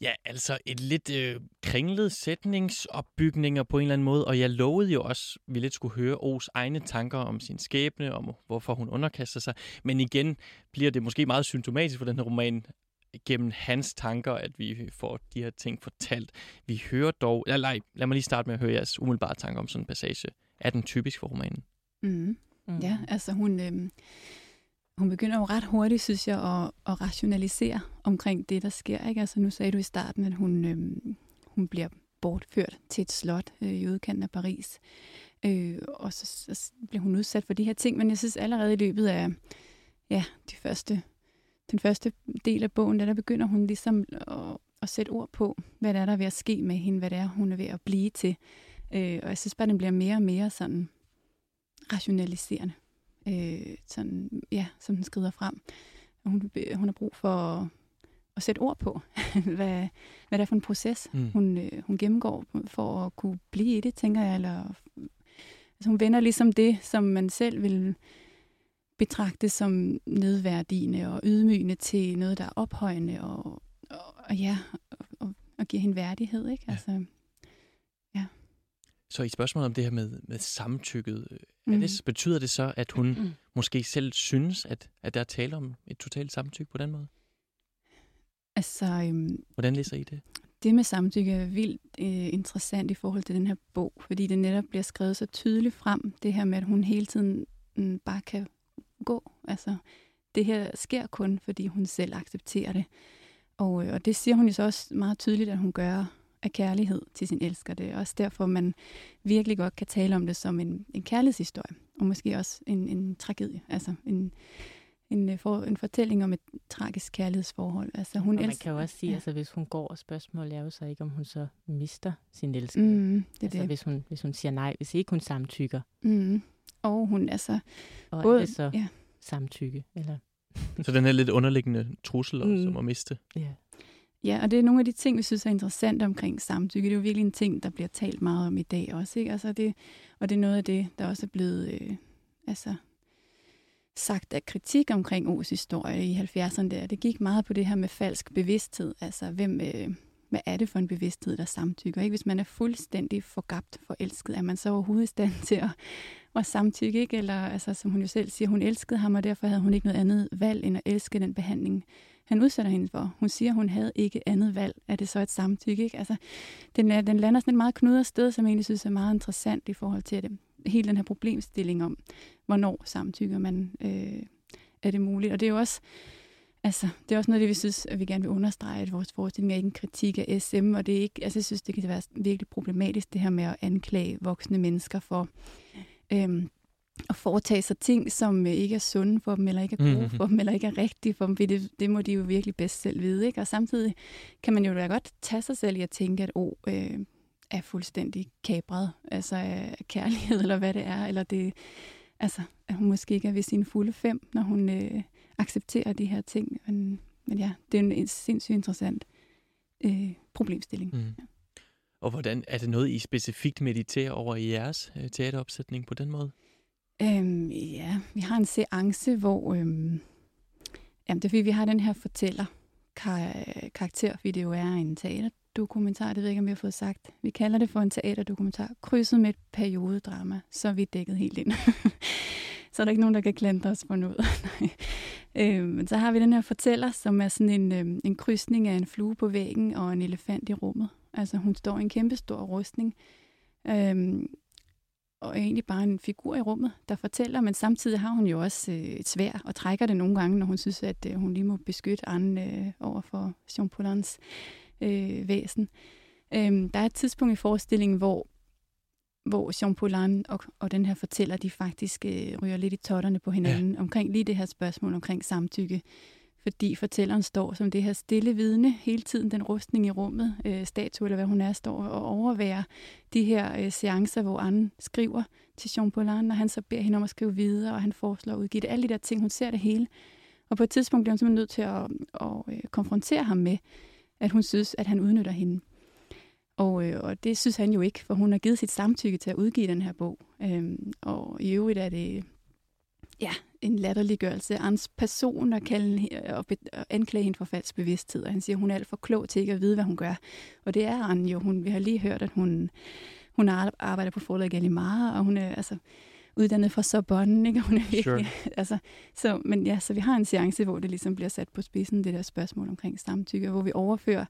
Ja, altså et lidt øh, kringlet sætningsopbygninger på en eller anden måde, og jeg lovede jo også, at vi lidt skulle høre Os egne tanker om sin skæbne, om hvorfor hun underkaster sig. Men igen bliver det måske meget symptomatisk for den her roman, gennem hans tanker, at vi får de her ting fortalt. Vi hører dog... Ja, lad, lad mig lige starte med at høre jeres umiddelbare tanker om sådan en passage. Er den typisk for romanen? Mm. Mm. Ja, altså hun... Øh hun begynder jo ret hurtigt, synes jeg, at, at rationalisere omkring det, der sker. Ikke? Altså, nu sagde du i starten, at hun, øh, hun bliver bortført til et slot øh, i udkanten af Paris. Øh, og så, så bliver hun udsat for de her ting, men jeg synes allerede i løbet af ja, de første, den første del af bogen, der, der begynder hun ligesom at, at sætte ord på, hvad der er, der er ved at ske med hende, hvad det er, hun er ved at blive til. Øh, og jeg synes bare, den bliver mere og mere sådan rationaliserende, øh, sådan, ja, som den skrider frem. Og hun, hun har brug for at, sætte ord på, hvad, hvad det er for en proces, mm. hun, øh, hun gennemgår for at kunne blive i det, tænker jeg. Eller, altså hun vender ligesom det, som man selv vil betragte som nedværdigende og ydmygende til noget, der er ophøjende og, og, og ja, og, og giver hende værdighed. Ikke? Ja. Altså, så i spørgsmålet om det her med, med samtykket, mm. er det, mm. betyder det så, at hun mm. måske selv synes, at, at der er tale om et totalt samtykke på den måde? Altså, øhm, Hvordan læser I det? Det med samtykke er vildt øh, interessant i forhold til den her bog, fordi det netop bliver skrevet så tydeligt frem, det her med, at hun hele tiden mm, bare kan gå. Altså, det her sker kun, fordi hun selv accepterer det. Og, øh, og det siger hun jo så også meget tydeligt, at hun gør af kærlighed til sin elsker. Det er også derfor, man virkelig godt kan tale om det som en, en kærlighedshistorie, og måske også en, en tragedie, altså en, en, øh, for, en fortælling om et tragisk kærlighedsforhold. Altså, hun og man kan jo også sige, ja. altså hvis hun går, og spørgsmålet er jo så ikke, om hun så mister sin elskede. Mm, det altså, det. Hvis, hun, hvis hun siger nej, hvis ikke hun samtykker. Mm. Og hun altså... Og både, er så ja. samtykke? Eller? så den er lidt underliggende trussel mm. som at miste. Ja. Ja, og det er nogle af de ting, vi synes er interessant omkring samtykke. Det er jo virkelig en ting, der bliver talt meget om i dag også. Ikke? Altså det, og det er noget af det, der også er blevet øh, altså, sagt af kritik omkring O's historie i 70'erne. Der. Det gik meget på det her med falsk bevidsthed. Altså, hvem, øh, hvad er det for en bevidsthed, der samtykker? Ikke? Hvis man er fuldstændig forgabt forelsket, er man så overhovedet i stand til at, at samtykke? Ikke? Eller altså, som hun jo selv siger, hun elskede ham, og derfor havde hun ikke noget andet valg end at elske den behandling, han udsætter hende for. Hun siger, hun havde ikke andet valg. Er det så et samtykke? Ikke? Altså, den, er, den lander sådan et meget knudret sted, som jeg egentlig synes er meget interessant i forhold til det. Hele den her problemstilling om, hvornår samtykker man, øh, er det muligt. Og det er jo også, altså, det er også noget af det, vi synes, at vi gerne vil understrege, at vores forestilling er ikke en kritik af SM, og det er ikke, altså, jeg synes, det kan være virkelig problematisk, det her med at anklage voksne mennesker for, øh, at foretage sig ting, som øh, ikke er sunde for dem, eller ikke er gode mm-hmm. for dem, eller ikke er rigtige for dem, for det, det må de jo virkelig bedst selv vide. Ikke? Og samtidig kan man jo da godt tage sig selv i at tænke, at oh, øh, er fuldstændig kabret, altså af kærlighed, eller hvad det er, eller det, altså, at hun måske ikke er ved sine fulde fem, når hun øh, accepterer de her ting. Men, men ja, det er en, en sindssygt interessant øh, problemstilling. Mm. Ja. Og hvordan er det noget, I specifikt mediterer over i jeres øh, teateropsætning på den måde? Øhm, ja, vi har en seance, hvor... Øhm, jamen, det er fordi, vi har den her fortæller kar- karakter, fordi det jo er en teaterdokumentar, det ved jeg ikke, om vi har fået sagt. Vi kalder det for en teaterdokumentar, krydset med et periodedrama, så er vi dækket helt ind. så er der ikke nogen, der kan klandre os for noget. øhm, så har vi den her fortæller, som er sådan en, øhm, en krydsning af en flue på væggen og en elefant i rummet. Altså hun står i en kæmpestor rustning, øhm, og er egentlig bare en figur i rummet, der fortæller, men samtidig har hun jo også øh, et svær og trækker det nogle gange, når hun synes, at øh, hun lige må beskytte Anne øh, over for Jean Paulins øh, væsen. Øhm, der er et tidspunkt i forestillingen, hvor hvor Jean Paulin og, og den her fortæller, de faktisk øh, ryger lidt i totterne på hinanden ja. omkring lige det her spørgsmål omkring samtykke fordi fortælleren står som det her stille vidne hele tiden, den rustning i rummet, øh, statue eller hvad hun er, står og overværer de her øh, seancer, hvor Anne skriver til Jean Paulin, og han så beder hende om at skrive videre, og han foreslår at udgive det. Alle de der ting, hun ser det hele. Og på et tidspunkt bliver hun simpelthen nødt til at, at, at konfrontere ham med, at hun synes, at han udnytter hende. Og, øh, og det synes han jo ikke, for hun har givet sit samtykke til at udgive den her bog. Øhm, og i øvrigt er det ja, en latterliggørelse af hans person og, kalde, og, og anklage hende for falsk bevidsthed. Og han siger, at hun er alt for klog til ikke at vide, hvad hun gør. Og det er han jo. Hun, vi har lige hørt, at hun, hun arbejder på forlaget Gallimard, og hun er altså uddannet fra Sorbonne, ikke? Hun er virkelig, sure. altså, så, men ja, så vi har en seance, hvor det ligesom bliver sat på spidsen, det der spørgsmål omkring samtykke, hvor vi overfører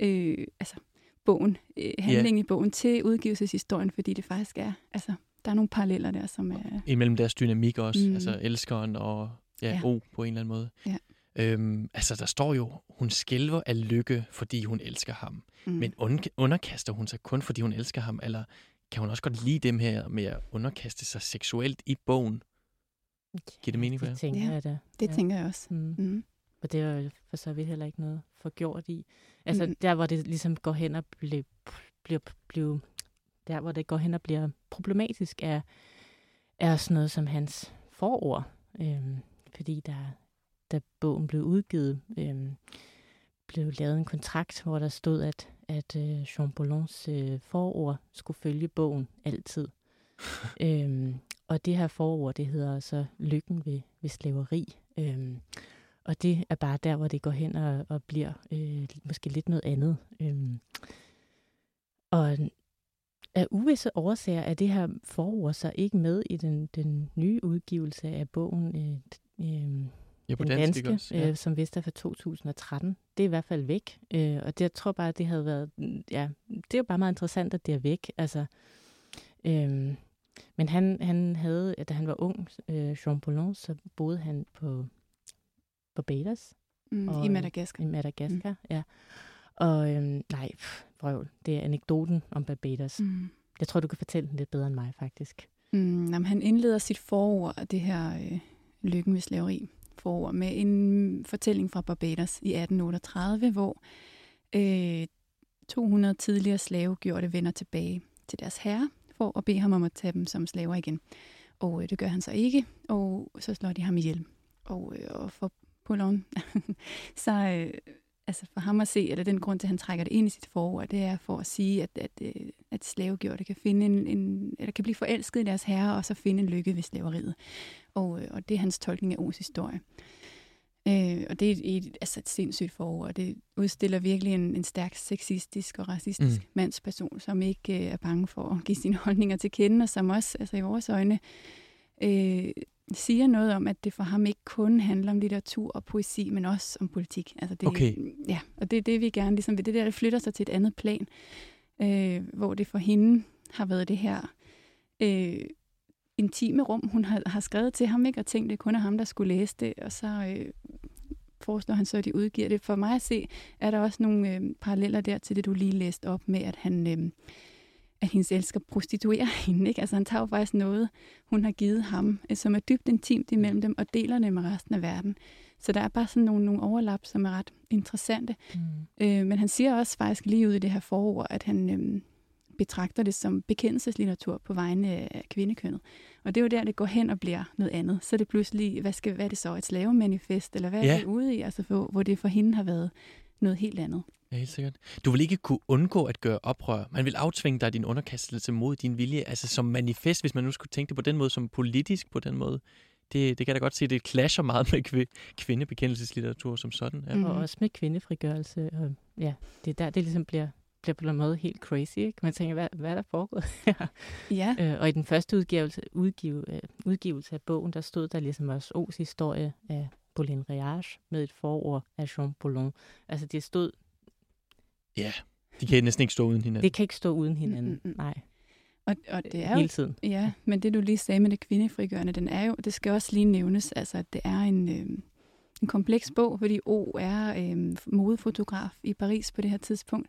øh, altså, bogen, øh, handlingen yeah. i bogen til udgivelseshistorien, fordi det faktisk er, altså, der er nogle paralleller der, som er... Imellem deres dynamik også, mm. altså elskeren og ja, ja. O på en eller anden måde. Ja. Øhm, altså, der står jo, hun skælver af lykke, fordi hun elsker ham. Mm. Men underkaster hun sig kun, fordi hun elsker ham, eller kan hun også godt lide dem her med at underkaste sig seksuelt i bogen. Giver det mening for jer? Det tænker Ja, jeg da. Det Ja. tænker jeg også. Mm. Mm. Og det er jo for så vidt heller ikke noget forgjort i. Altså Mm. der, hvor det ligesom går hen og bliver, bliver, bliver der, hvor det går hen og bliver problematisk, er, er sådan noget som hans forord. Øhm, fordi der, da bogen blev udgivet, øhm, blev lavet en kontrakt, hvor der stod, at, at øh, Jean Paulons øh, forord skulle følge bogen altid. øhm, og det her forord, det hedder så Lykken ved, ved slaveri. Øhm, og det er bare der, hvor det går hen og, og bliver øh, måske lidt noget andet. Øhm, og af uvisse årsager er det her forord så ikke med i den, den nye udgivelse af bogen, øh, øh, Ja, på den dansk, danske, også? Ja. øh, som vist er fra 2013. Det er i hvert fald væk. Øh, og det, jeg tror bare, det havde været... mm, Ja, det er jo bare meget interessant, at det er væk. Altså, øhm, men han, han havde, da han var ung, øh, Jean Paulon, så boede han på Barbados Mm. Og, I øh, Madagaskar. i Madagaskar. Mm. Ja. Og øh, nej, pff, vrøvl. Det er anekdoten om Barbados. Mm. Jeg tror, du kan fortælle den lidt bedre end mig, faktisk. Mm, jamen, han indleder sit forord af det her øh, Lykken ved slaveri forord med en fortælling fra Barbados i 1838, hvor øh, 200 tidligere slavegjorte vender tilbage til deres herre for at bede ham om at tage dem som slaver igen. Og øh, det gør han så ikke, og så slår de ham ihjel. Og, øh, og for Poulon, så øh, altså for ham at se, eller den grund til, at han trækker det ind i sit forord, det er for at sige, at, at, øh, at slavegjorte kan finde en, en, eller kan blive forelsket i deres herre, og så finde en lykke ved slaveriet. Og, øh, og det er hans tolkning af O's historie. Øh, og det er et, et, altså et sindssygt forord, og det udstiller virkelig en, en stærk sexistisk og racistisk mm. mandsperson, som ikke øh, er bange for at give sine holdninger til kende, og som også altså i vores øjne øh, siger noget om, at det for ham ikke kun handler om litteratur og poesi, men også om politik. Altså det, Okay. Ja, og det er det, vi gerne ligesom vil. Det der, det flytter sig til et andet plan, øh, hvor det for hende har været det her øh, intime rum, hun har, har skrevet til ham, ikke? og tænkt, det kun er ham, der skulle læse det, og så øh, foreslår han så, at de udgiver det. For mig at se, er der også nogle øh, paralleller der til det, du lige læste op med, at han... Øh, at hendes elsker prostituerer hende. Ikke? Altså han tager jo faktisk noget, hun har givet ham, øh, som er dybt intimt imellem dem, og deler det med resten af verden. Så der er bare sådan nogle, nogle overlap, som er ret interessante. Mm. Øh, men han siger også faktisk lige ud i det her forord, at han øh, betragter det som bekendelseslitteratur på vegne af kvindekønnet. Og det er jo der, det går hen og bliver noget andet. Så er det pludselig, hvad, skal, hvad er det så, et slavemanifest, eller hvad er Ja. det ude i? Altså hvor, hvor det for hende har været noget helt andet. Ja, helt sikkert. Du vil ikke kunne undgå at gøre oprør. Man vil aftvinge dig din underkastelse mod din vilje, altså som manifest, hvis man nu skulle tænke det på den måde, som politisk på den måde. Det, det kan jeg da godt se, det clasher meget med kvi- kvindebekendelseslitteratur som sådan. Ja. Mm. Og også med kvindefrigørelse. Og, ja, det er der, det ligesom bliver, bliver på en måde helt crazy. Ikke? Man tænker, hvad, hvad er der foregået her? Ja, Øh, og i den første udgivelse, udgive, øh, udgivelse af bogen, der stod der ligesom også O's historie af Pauline Riage med et forord af Jean Paulon. Altså det stod, ja, de kan næsten ikke stå uden hinanden. det kan ikke stå uden hinanden. Mm, mm, mm. Nej, og, og det er jo hele tiden. Ja, men det du lige sagde med det kvindefrigørende, den er jo, det skal også lige nævnes, altså at det er en, øh, en kompleks bog, fordi O er øh, modefotograf i Paris på det her tidspunkt.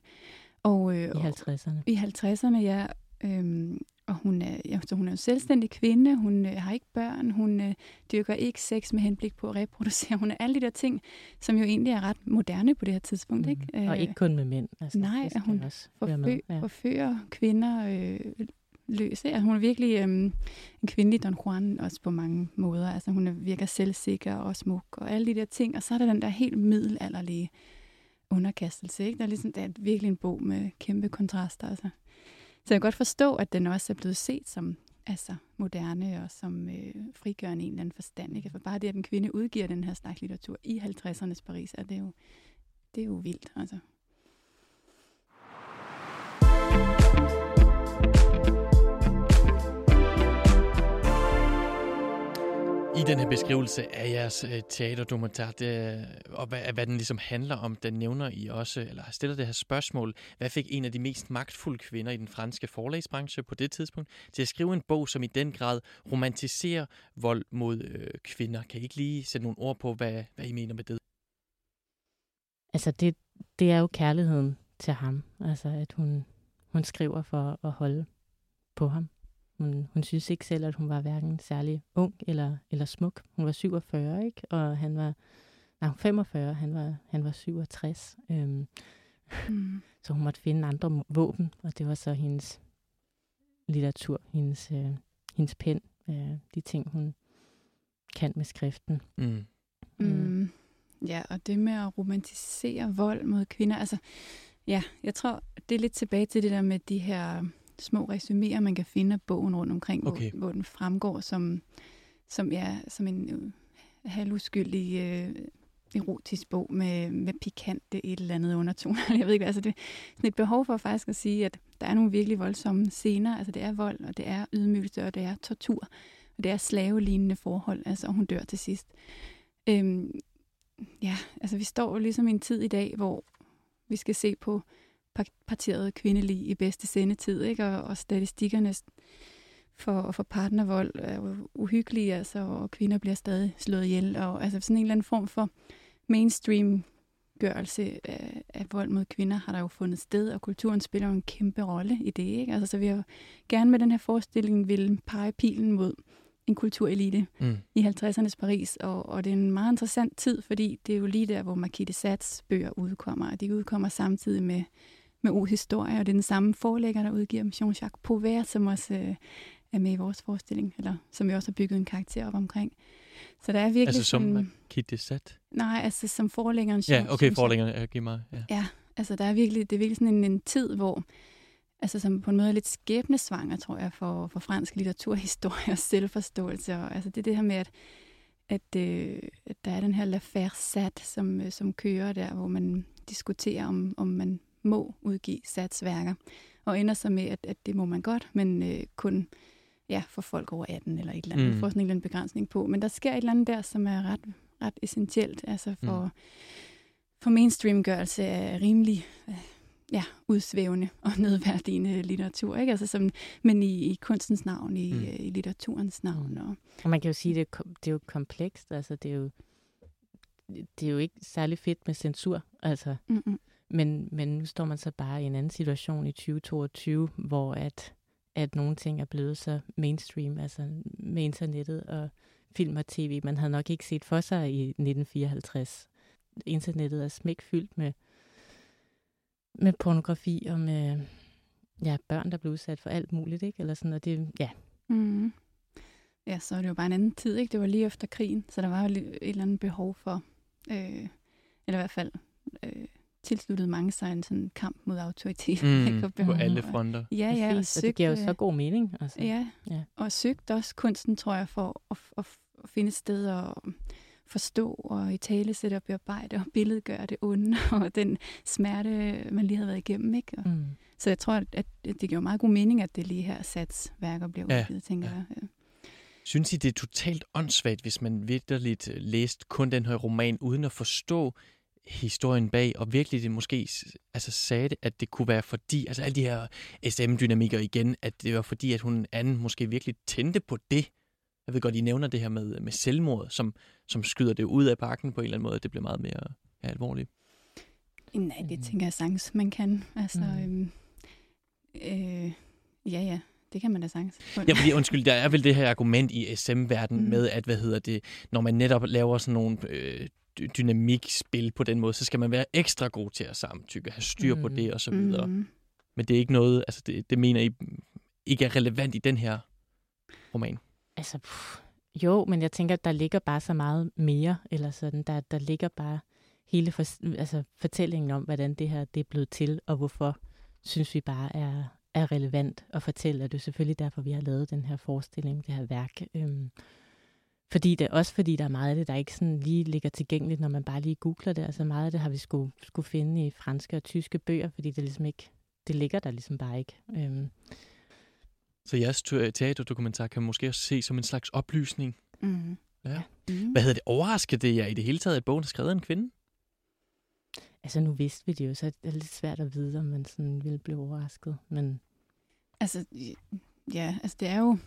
Og, øh, I 50'erne. i 50'erne, ja. Øhm, og hun er, ja, så hun er jo selvstændig kvinde, hun øh, har ikke børn, hun øh, dyrker ikke sex med henblik på at reproducere. Hun er alle de der ting, som jo egentlig er ret moderne på det her tidspunkt. Ikke? Mm. Og ikke kun med mænd. Altså, nej, skal hun også forfø- forfører kvinder øh, løs. Altså, hun er virkelig øh, en kvindelig Don Juan også på mange måder. Altså, hun er, virker selvsikker og smuk og alle de der ting. Og så er der den der helt middelalderlige underkastelse. Ikke? Der er ligesom, det er virkelig en bog med kæmpe kontraster. Altså. Så jeg kan godt forstå, at den også er blevet set som altså, moderne og som øh, frigørende i en eller anden forstand. Ikke? For bare det, at en kvinde udgiver den her slags litteratur i 50'ernes Paris, er det jo, det er jo vildt. Altså. I den her beskrivelse af jeres øh, teaterdokumentar, det, øh, og hvad, hvad den ligesom handler om, den nævner I også, eller stiller det her spørgsmål, hvad fik en af de mest magtfulde kvinder i den franske forlagsbranche på det tidspunkt til at skrive en bog, som i den grad romantiserer vold mod øh, kvinder? Kan I ikke lige sætte nogle ord på, hvad, hvad I mener med det? Altså det, det er jo kærligheden til ham. Altså at hun, hun skriver for at holde på ham. Hun, hun synes ikke selv, at hun var hverken særlig ung eller, eller smuk. Hun var 47, ikke? Og han var nej, 45, han var, han var 67. Øhm, mm. Så hun måtte finde andre våben, og det var så hendes litteratur, hendes, øh, hendes pen, øh, de ting, hun kan med skriften. Mm. Mm. Mm. Ja, og det med at romantisere vold mod kvinder, altså, ja, jeg tror, det er lidt tilbage til det der med de her små resuméer, man kan finde af bogen rundt omkring, okay. hvor, hvor den fremgår som, som, ja, som en øh, halvuskyldig øh, erotisk bog med, med pikante et eller andet undertoner. Jeg ved ikke, altså det er sådan et behov for faktisk at sige, at der er nogle virkelig voldsomme scener. Altså det er vold, og det er ydmygelse, og det er tortur, og det er slavelignende forhold, altså og hun dør til sidst. Øhm, ja, altså vi står jo ligesom i en tid i dag, hvor vi skal se på parteret kvindelig i bedste sendetid, ikke? Og, og statistikkerne for, for partnervold er jo uhyggelige, altså, og kvinder bliver stadig slået ihjel. Og, altså sådan en eller anden form for mainstream gørelse af, af vold mod kvinder har der jo fundet sted, og kulturen spiller jo en kæmpe rolle i det. Ikke? Altså, så vi har gerne med den her forestilling vil pege pilen mod en kulturelite mm. i 50'ernes Paris, og, og det er en meget interessant tid, fordi det er jo lige der, hvor Marquis de Sats bøger udkommer, og de udkommer samtidig med, med O-historie, og det er den samme forlægger, der udgiver Jean-Jacques Pauvert, som også øh, er med i vores forestilling, eller som vi også har bygget en karakter op omkring. Så der er virkelig Altså som sådan, Kit de Sat? Nej, altså som forlæggeren. Ja, okay, forlæggeren, ja, giv mig. Ja. ja, altså der er virkelig, det er virkelig sådan en, en tid, hvor altså som på en måde er lidt skæbnesvanger, tror jeg, for, for fransk litteraturhistorie og selvforståelse. Og, altså det er det her med, at, at, øh, at der er den her l'affaire Sat, som, øh, som kører der, hvor man diskuterer, om, om man må udgive Sats værker. Og ender så med, at, at det må man godt, men øh, kun ja, for folk over 18 eller et eller andet. Mm. Får sådan en eller anden begrænsning på. Men der sker et eller andet der, som er ret, ret essentielt. Altså for, mm. for mainstreamgørelse af rimelig øh, ja, udsvævende og nedværdigende litteratur. Ikke? Altså som, men i, i kunstens navn, i, mm. Øh, i litteraturens navn. Mm. Og, og man kan jo sige, at det, det er jo komplekst. Altså det er jo, det er jo ikke særlig fedt med censur. Altså, Mm-mm men, men nu står man så bare i en anden situation i 2022, hvor at at nogle ting er blevet så mainstream, altså med internettet og film og tv. Man havde nok ikke set for sig i 1954. Internettet er smækfyldt med, med pornografi og med ja, børn, der blev udsat for alt muligt, ikke? Eller sådan, og det, ja. Mm. Ja, så var det jo bare en anden tid, ikke? Det var lige efter krigen, så der var jo et eller andet behov for, øh, eller i hvert fald øh, tilsluttet mange sig en sådan kamp mod autoritet. Mm, på alle fronter. Ja, ja. Og, søgt, det giver jo så god mening. Altså. Ja, ja, og søgt også kunsten, tror jeg, for at, at, at finde et sted at forstå og i tale sætte og bearbejde og billedgøre det onde og den smerte, man lige har været igennem. Ikke? Og, mm. Så jeg tror, at det giver meget god mening, at det lige her sats værker bliver udgivet, ja, tænker ja. jeg. Ja. Synes I, det er totalt åndssvagt, hvis man vidderligt læst kun den her roman, uden at forstå historien bag, og virkelig det måske altså sagde det, at det kunne være fordi, altså alle de her SM-dynamikker igen, at det var fordi, at hun anden måske virkelig tændte på det. Jeg ved godt, I nævner det her med, med selvmord, som, som skyder det ud af parken på en eller anden måde, at det bliver meget mere ja, alvorligt. Nej, det tænker jeg sagtens, man kan. Altså, mm. øhm, øh, ja, ja, det kan man da sagtens. Ja, fordi undskyld, der er vel det her argument i SM-verdenen mm. med, at hvad hedder det, når man netop laver sådan nogle øh, dynamikspil på den måde, så skal man være ekstra god til at samtykke, have styr på mm. det og så videre. Mm. Men det er ikke noget, altså det, det mener I ikke er relevant i den her roman? Altså, pff, jo, men jeg tænker, at der ligger bare så meget mere, eller sådan, der, der ligger bare hele for, altså, fortællingen om, hvordan det her det er blevet til, og hvorfor synes vi bare er, er relevant at fortælle. Og det er selvfølgelig derfor, vi har lavet den her forestilling, det her værk. Øhm, fordi det, også fordi der er meget af det, der ikke sådan lige ligger tilgængeligt, når man bare lige googler det. Altså meget af det har vi skulle, skulle finde i franske og tyske bøger, fordi det ligesom ikke, det ligger der ligesom bare ikke. Øhm. Så jeres teaterdokumentar kan måske også se som en slags oplysning. Mm. Ja. Mm. Hvad hedder det? Overrasker det jer i det hele taget, at bogen er skrevet af en kvinde? Altså nu vidste vi det jo, så det er lidt svært at vide, om man sådan ville blive overrasket. Men... Altså, ja, altså det er jo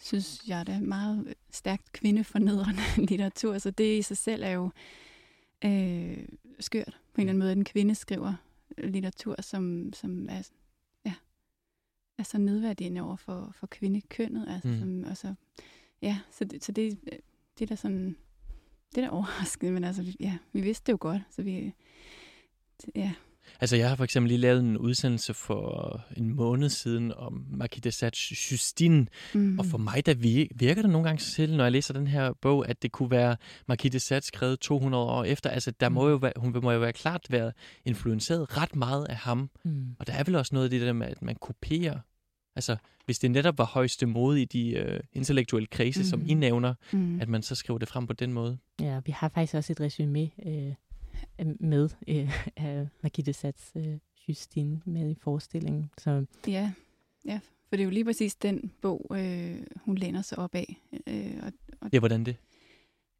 synes jeg, det er meget stærkt kvindefornedrende litteratur, så det i sig selv er jo øh, skørt på en eller anden måde, at en kvinde skriver litteratur, som, som er ja, er så nedværdigende over for, for kvindekønnet. Altså, Mm. som, altså, ja, så det, så det, det er da sådan, det er da overraskende, men altså, ja, vi vidste det jo godt, så vi, ja, Altså, jeg har for eksempel lige lavet en udsendelse for en måned siden om Marquis de Sade Justine, mm, og for mig der vi- virker det nogle gange til, når jeg læser den her bog, at det kunne være Marquis de Sade skrevet 200 år efter. Altså, der må Mm. jo være, hun må jo være klart være influenceret ret meget af ham. Mm. Og der er vel også noget af det der med, at man kopierer. Altså, hvis det netop var højeste mode i de øh, intellektuelle kredse, mm. som I Mhm. nævner, mm, at man så skriver det frem på den måde. Ja, vi har faktisk også et resume øh, med øh, af Margitte Sats øh, Justine med i forestillingen. Så ja, ja, for det er jo lige præcis den bog, øh, hun læner sig op af, øh, og Ja, hvordan det?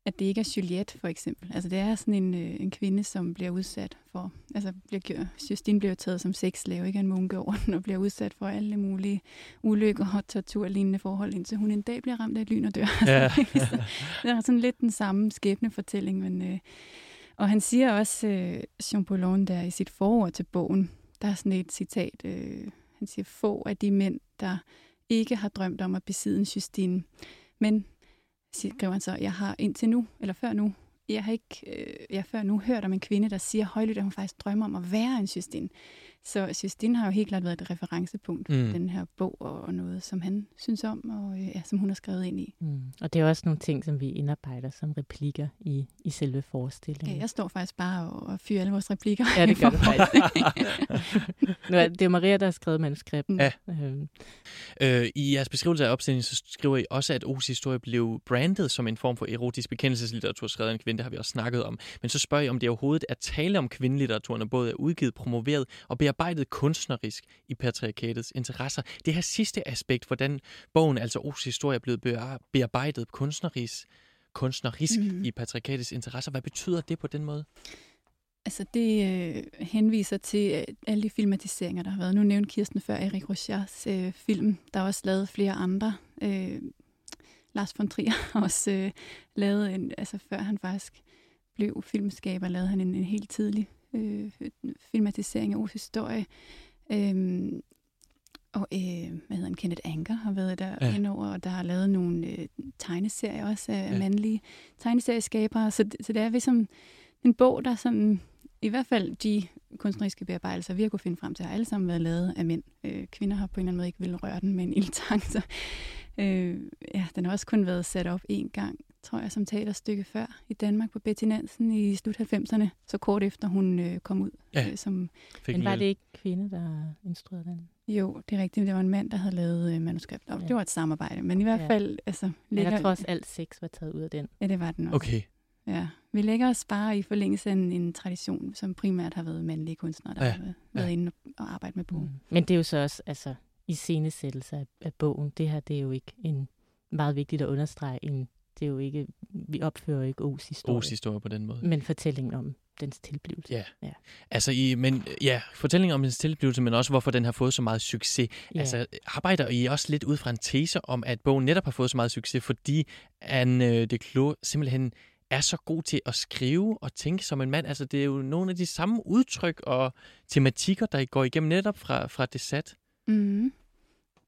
at det ikke er Juliette, for eksempel. Altså, det er sådan en, øh, en kvinde, som bliver udsat for... Altså, bliver, Justine bliver taget som sexslave, ikke en munke over den, og bliver udsat for alle mulige ulykker og torturlignende forhold, indtil hun en dag bliver ramt af et lyn og dør. Ja. Så det er sådan lidt den samme skæbnefortælling, men... Øh, og han siger også, øh, Jean Boulogne, der i sit forord til bogen, der er sådan et citat, øh, han siger, få af de mænd, der ikke har drømt om at besidde en Justine, men skriver han så, jeg har indtil nu, eller før nu, jeg har ikke, øh, jeg har før nu hørt om en kvinde, der siger højlydt, at hun faktisk drømmer om at være en Justine. Så Justine har jo helt klart været et referencepunkt Mm. mm. den her bog, og, og noget, som han synes om, og øh, ja, som hun har skrevet ind i. Mm. Og det er også nogle ting, som vi indarbejder som replikker i, i selve Ja, forestillingen. jeg står faktisk bare og, og fyrer alle vores replikker. Ja, det gør i du forhold. nu er det er Maria, der har skrevet manuskripten. Ja. Øhm, Øh, I jeres beskrivelse af opstillingen, så skriver I også, at O's historie blev brandet som en form for erotisk bekendelseslitteratur skrevet af en kvinde. Det har vi også snakket om. Men så spørger I, om det overhovedet er tale om kvindelitteratur, når både er udgivet, promoveret og bearbejdet kunstnerisk i patriarkatets interesser. Det her sidste aspekt, hvordan bogen, altså O's historie, er blevet bear- bearbejdet kunstnerisk, kunstnerisk mm. I patriarkatets interesser. Hvad betyder det på den måde? Altså det øh, henviser til øh, alle de filmatiseringer, der har været. Nu nævnte Kirsten før Erik Rochards øh, film. Der er også lavet flere andre. Øh, Lars von Trier har også øh, lavet en, altså før han faktisk blev filmskaber, lavede han en, en helt tidlig øh, filmatisering af O's historie. Øhm, og øh, hvad hedder han, Kenneth Anker har været der Ja. indover, og der har lavet nogle øh, tegneserier også af Ja. mandlige tegneserieskabere. Så, så det er ligesom en bog, der sådan, i hvert fald de kunstneriske bearbejdelser, vi har kunne finde frem til, har alle sammen været lavet af mænd. Øh, kvinder har på en eller anden måde ikke vil røre den med en ildtang. Så, øh, ja, den har også kun været sat op en gang, tror jeg, som teaterstykke før i Danmark på Betty Nansen i slut 90'erne, så kort efter hun øh, kom ud. Ja. Øh, som, Fik men en var lille- det ikke kvinde, der instruerede den? jo, det er rigtigt, det var en mand, der havde lavet øh, manuskript. Og Ja. det var et samarbejde, men i hvert Ja. fald, altså, Men ligger, jeg tror også, alt sex var taget ud af den. ja, det var den også. Okay. Ja, vi lægger os bare i forlængelse af en, en tradition, som primært har været mandlige kunstnere, der Ja, ja. har været, været ja. inde og arbejde med bogen. Mm. Men det er jo så også altså, i scenesættelse af, af bogen. Det her det er jo ikke en meget vigtigt at understrege. En, det er jo ikke, vi opfører ikke O's historie, O's historie på den måde. men fortællingen om dens tilblivelse. Ja. Ja. Altså, I, men, ja, fortællingen om dens tilblivelse, men også hvorfor den har fået så meget succes. Ja. Altså, arbejder I også lidt ud fra en tese om, at bogen netop har fået så meget succes, fordi Anne de Clos simpelthen er så god til at skrive og tænke som en mand. Altså, det er jo nogle af de samme udtryk og tematikker, der går igennem netop fra, fra det sat. Mm.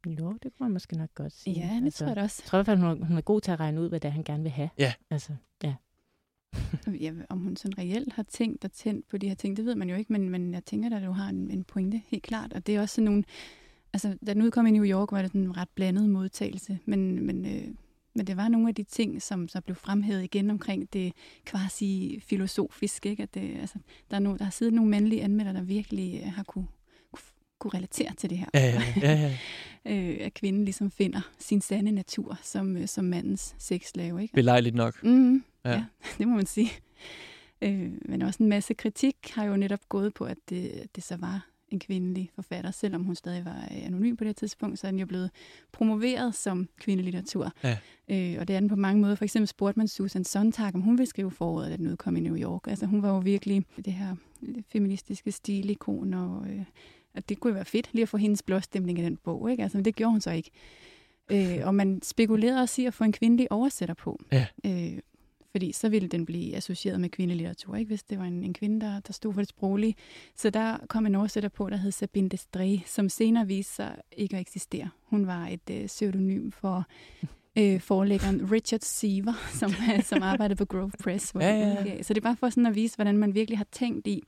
Jo, det kunne man måske nok godt sige. Ja, det altså, tror jeg da også. Jeg tror i hvert fald, hun er, hun er god til at regne ud, hvad det er, han gerne vil have. Ja. Altså, ja. Ja, om hun sådan reelt har tænkt og tændt på de her ting, det ved man jo ikke, men, men jeg tænker da, at du har en, en pointe, helt klart. Og det er også sådan nogle... Altså, da den udkom i New York, var det sådan en ret blandet modtagelse, men, men, øh, men det var nogle af de ting, som så blev fremhævet igen omkring det quasi-filosofiske, ikke? At det, altså, der, er no, der har siddet nogle mandlige anmeldere, der virkelig øh, har kunne, kunne, kunne relatere til det her. Ja, ja, ja. ja. øh, at kvinden ligesom finder sin sande natur som, øh, som mandens sexslave. Ikke? Belejligt nok. Mm, Ja. ja. det må man sige. Øh, men også en masse kritik har jo netop gået på, at det, det så var en kvindelig forfatter, selvom hun stadig var øh, anonym på det tidspunkt, så er den jo blevet promoveret som kvindelitteratur. Ja. Øh, og det er den på mange måder. For eksempel spurgte man Susan Sontag, om hun ville skrive foråret, da den udkom i New York. Altså hun var jo virkelig det her øh, feministiske stilikon, og øh, at det kunne være fedt lige at få hendes blåstemning i den bog. Ikke? Altså, men det gjorde hun så ikke. Øh, og man spekulerede også i at få en kvindelig oversætter på. Ja. Øh, fordi så ville den blive associeret med kvindelitteratur, ikke? hvis det var en, en kvinde, der, der stod for det sproglige. Så der kom en oversætter på, der hed Sabine Destré, som senere viste sig ikke at eksistere. Hun var et øh, pseudonym for øh, forlæggeren Richard Seaver, som, som arbejdede på Grove Press. Ja, ja, ja. Så det er bare for sådan at vise, hvordan man virkelig har tænkt i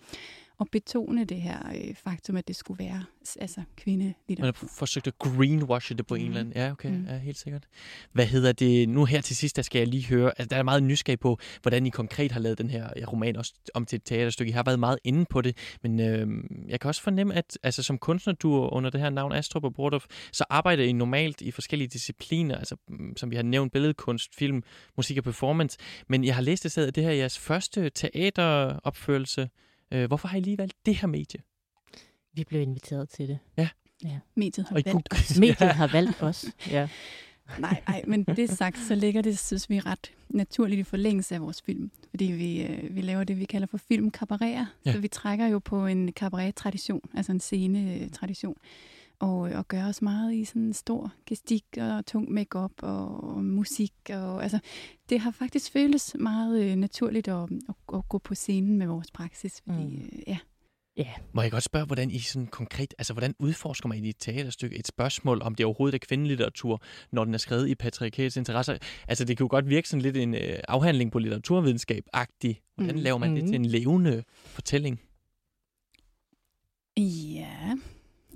at betone det her øh, faktum, at det skulle være altså kvindelitteratur. Man har forsøgt at greenwashe det på mm. en eller anden. Ja, okay, Mm. ja, helt sikkert. Hvad hedder det? Nu her til sidst, der skal jeg lige høre, altså der er meget nysgerrig på, hvordan I konkret har lavet den her roman også om til et teaterstykke. I har været meget inde på det, men øh, jeg kan også fornemme, at altså, som kunstner, du under det her navn Astrup og Bordorf, så arbejder I normalt i forskellige discipliner, altså mm, som vi har nævnt, billedkunst, film, musik og performance. Men jeg har læst det at det her er jeres første teateropførelse. Øh, hvorfor har I lige valgt det her medie? Vi blev inviteret til det. Mediet har Og valgt Mediet har valgt os. Ja. Nej, nej, men det sagt, så ligger det, synes vi, ret naturligt i forlængelse af vores film. Fordi vi, øh, vi laver det, vi kalder for filmkabareter. Ja. Ja. Så vi trækker jo på en cabaret-tradition, altså en scene-tradition. Og, og gør os meget i sådan en stor gestik og tung makeup og, og musik. Og, altså, det har faktisk føltes meget øh, naturligt at, at, at, gå på scenen med vores praksis. Fordi, Mm. øh, ja. ja. Må jeg godt spørge, hvordan I sådan konkret, altså hvordan udforsker man i et teaterstykke et spørgsmål, om det overhovedet er kvindelitteratur, når den er skrevet i patriarkatets interesser? Altså det kan jo godt virke sådan lidt en øh, afhandling på litteraturvidenskab-agtig. Hvordan Mm. laver man det Mm. til en levende fortælling? Ja,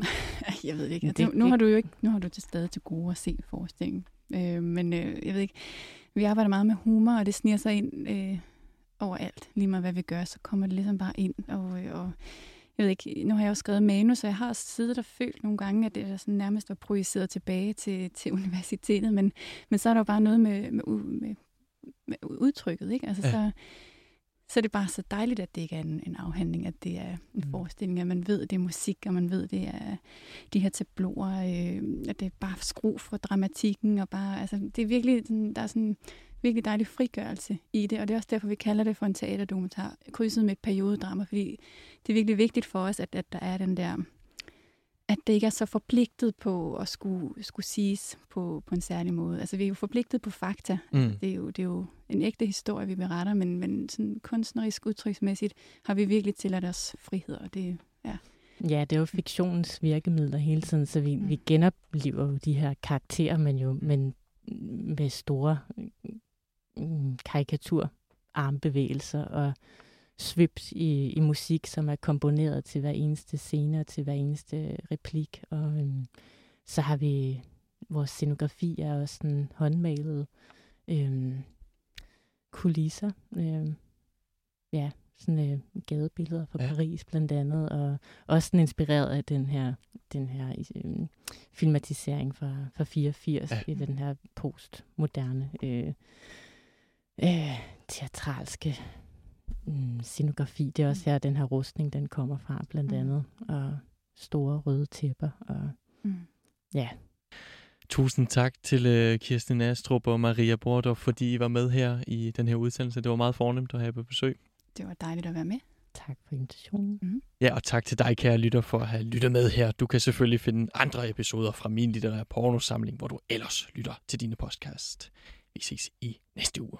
jeg ved ikke. Det- nu, nu har du jo ikke, nu har du til stadig til gode at se forestillingen. Øh, men øh, jeg ved ikke, vi arbejder meget med humor, og det sniger sig ind øh, overalt. Lige meget hvad vi gør, så kommer det ligesom bare ind. Og, øh, og jeg ved ikke, nu har jeg jo skrevet manus, så jeg har siddet og følt nogle gange, at det er sådan nærmest var projiceret tilbage til, til universitetet. Men, men så er der jo bare noget med, med, med, med udtrykket, ikke? Altså, Ja. så, så er det bare så dejligt, at det ikke er en, en afhandling, at det er en Mm. forestilling, at man ved, at det er musik, og man ved, det er de her tabloer, øh, at det er bare skru for dramatikken, og bare, altså, det er virkelig, sådan, der er sådan en virkelig dejlig frigørelse i det, og det er også derfor, vi kalder det for en teaterdokumentar, krydset med et periodedrama, fordi det er virkelig vigtigt for os, at, at der er den der, at det ikke er så forpligtet på at skulle, skulle siges på, på en særlig måde. Altså, vi er jo forpligtet på fakta, Mm. det er, jo, det er jo en ægte historie, vi beretter, men, men sådan kunstnerisk, udtryksmæssigt har vi virkelig tilladt os frihed, og det, ja. Ja, det er jo fiktionens virkemidler hele tiden, så vi, Mm. vi genoplever jo de her karakterer, men jo men med store mm, karikatur armbevægelser og svips i, i musik, som er komponeret til hver eneste scene og til hver eneste replik. Og øhm, så har vi vores scenografi er også sådan håndmalet øhm, kulisser. Øhm, ja, sådan øh, gadebilleder fra Ja. Paris blandt andet, og også sådan inspireret af den her, den her øh, filmatisering fra, fra 84 Ja. ja. i den her postmoderne øh, øh, teatralske mm, scenografi. Det er også her, den her rustning, den kommer fra blandt Mm. andet, og store røde tæpper, og Mm. ja, Tusind tak til øh, Kirsten Astrup og Maria Bordorf, fordi I var med her i den her udsendelse. Det var meget fornemt at have på besøg. Det var dejligt at være med. tak for invitationen. Ja, og tak til dig, kære lytter, for at have lyttet med her. Du kan selvfølgelig finde andre episoder fra min litterære pornosamling, hvor du ellers lytter til dine podcast. Vi ses i næste uge.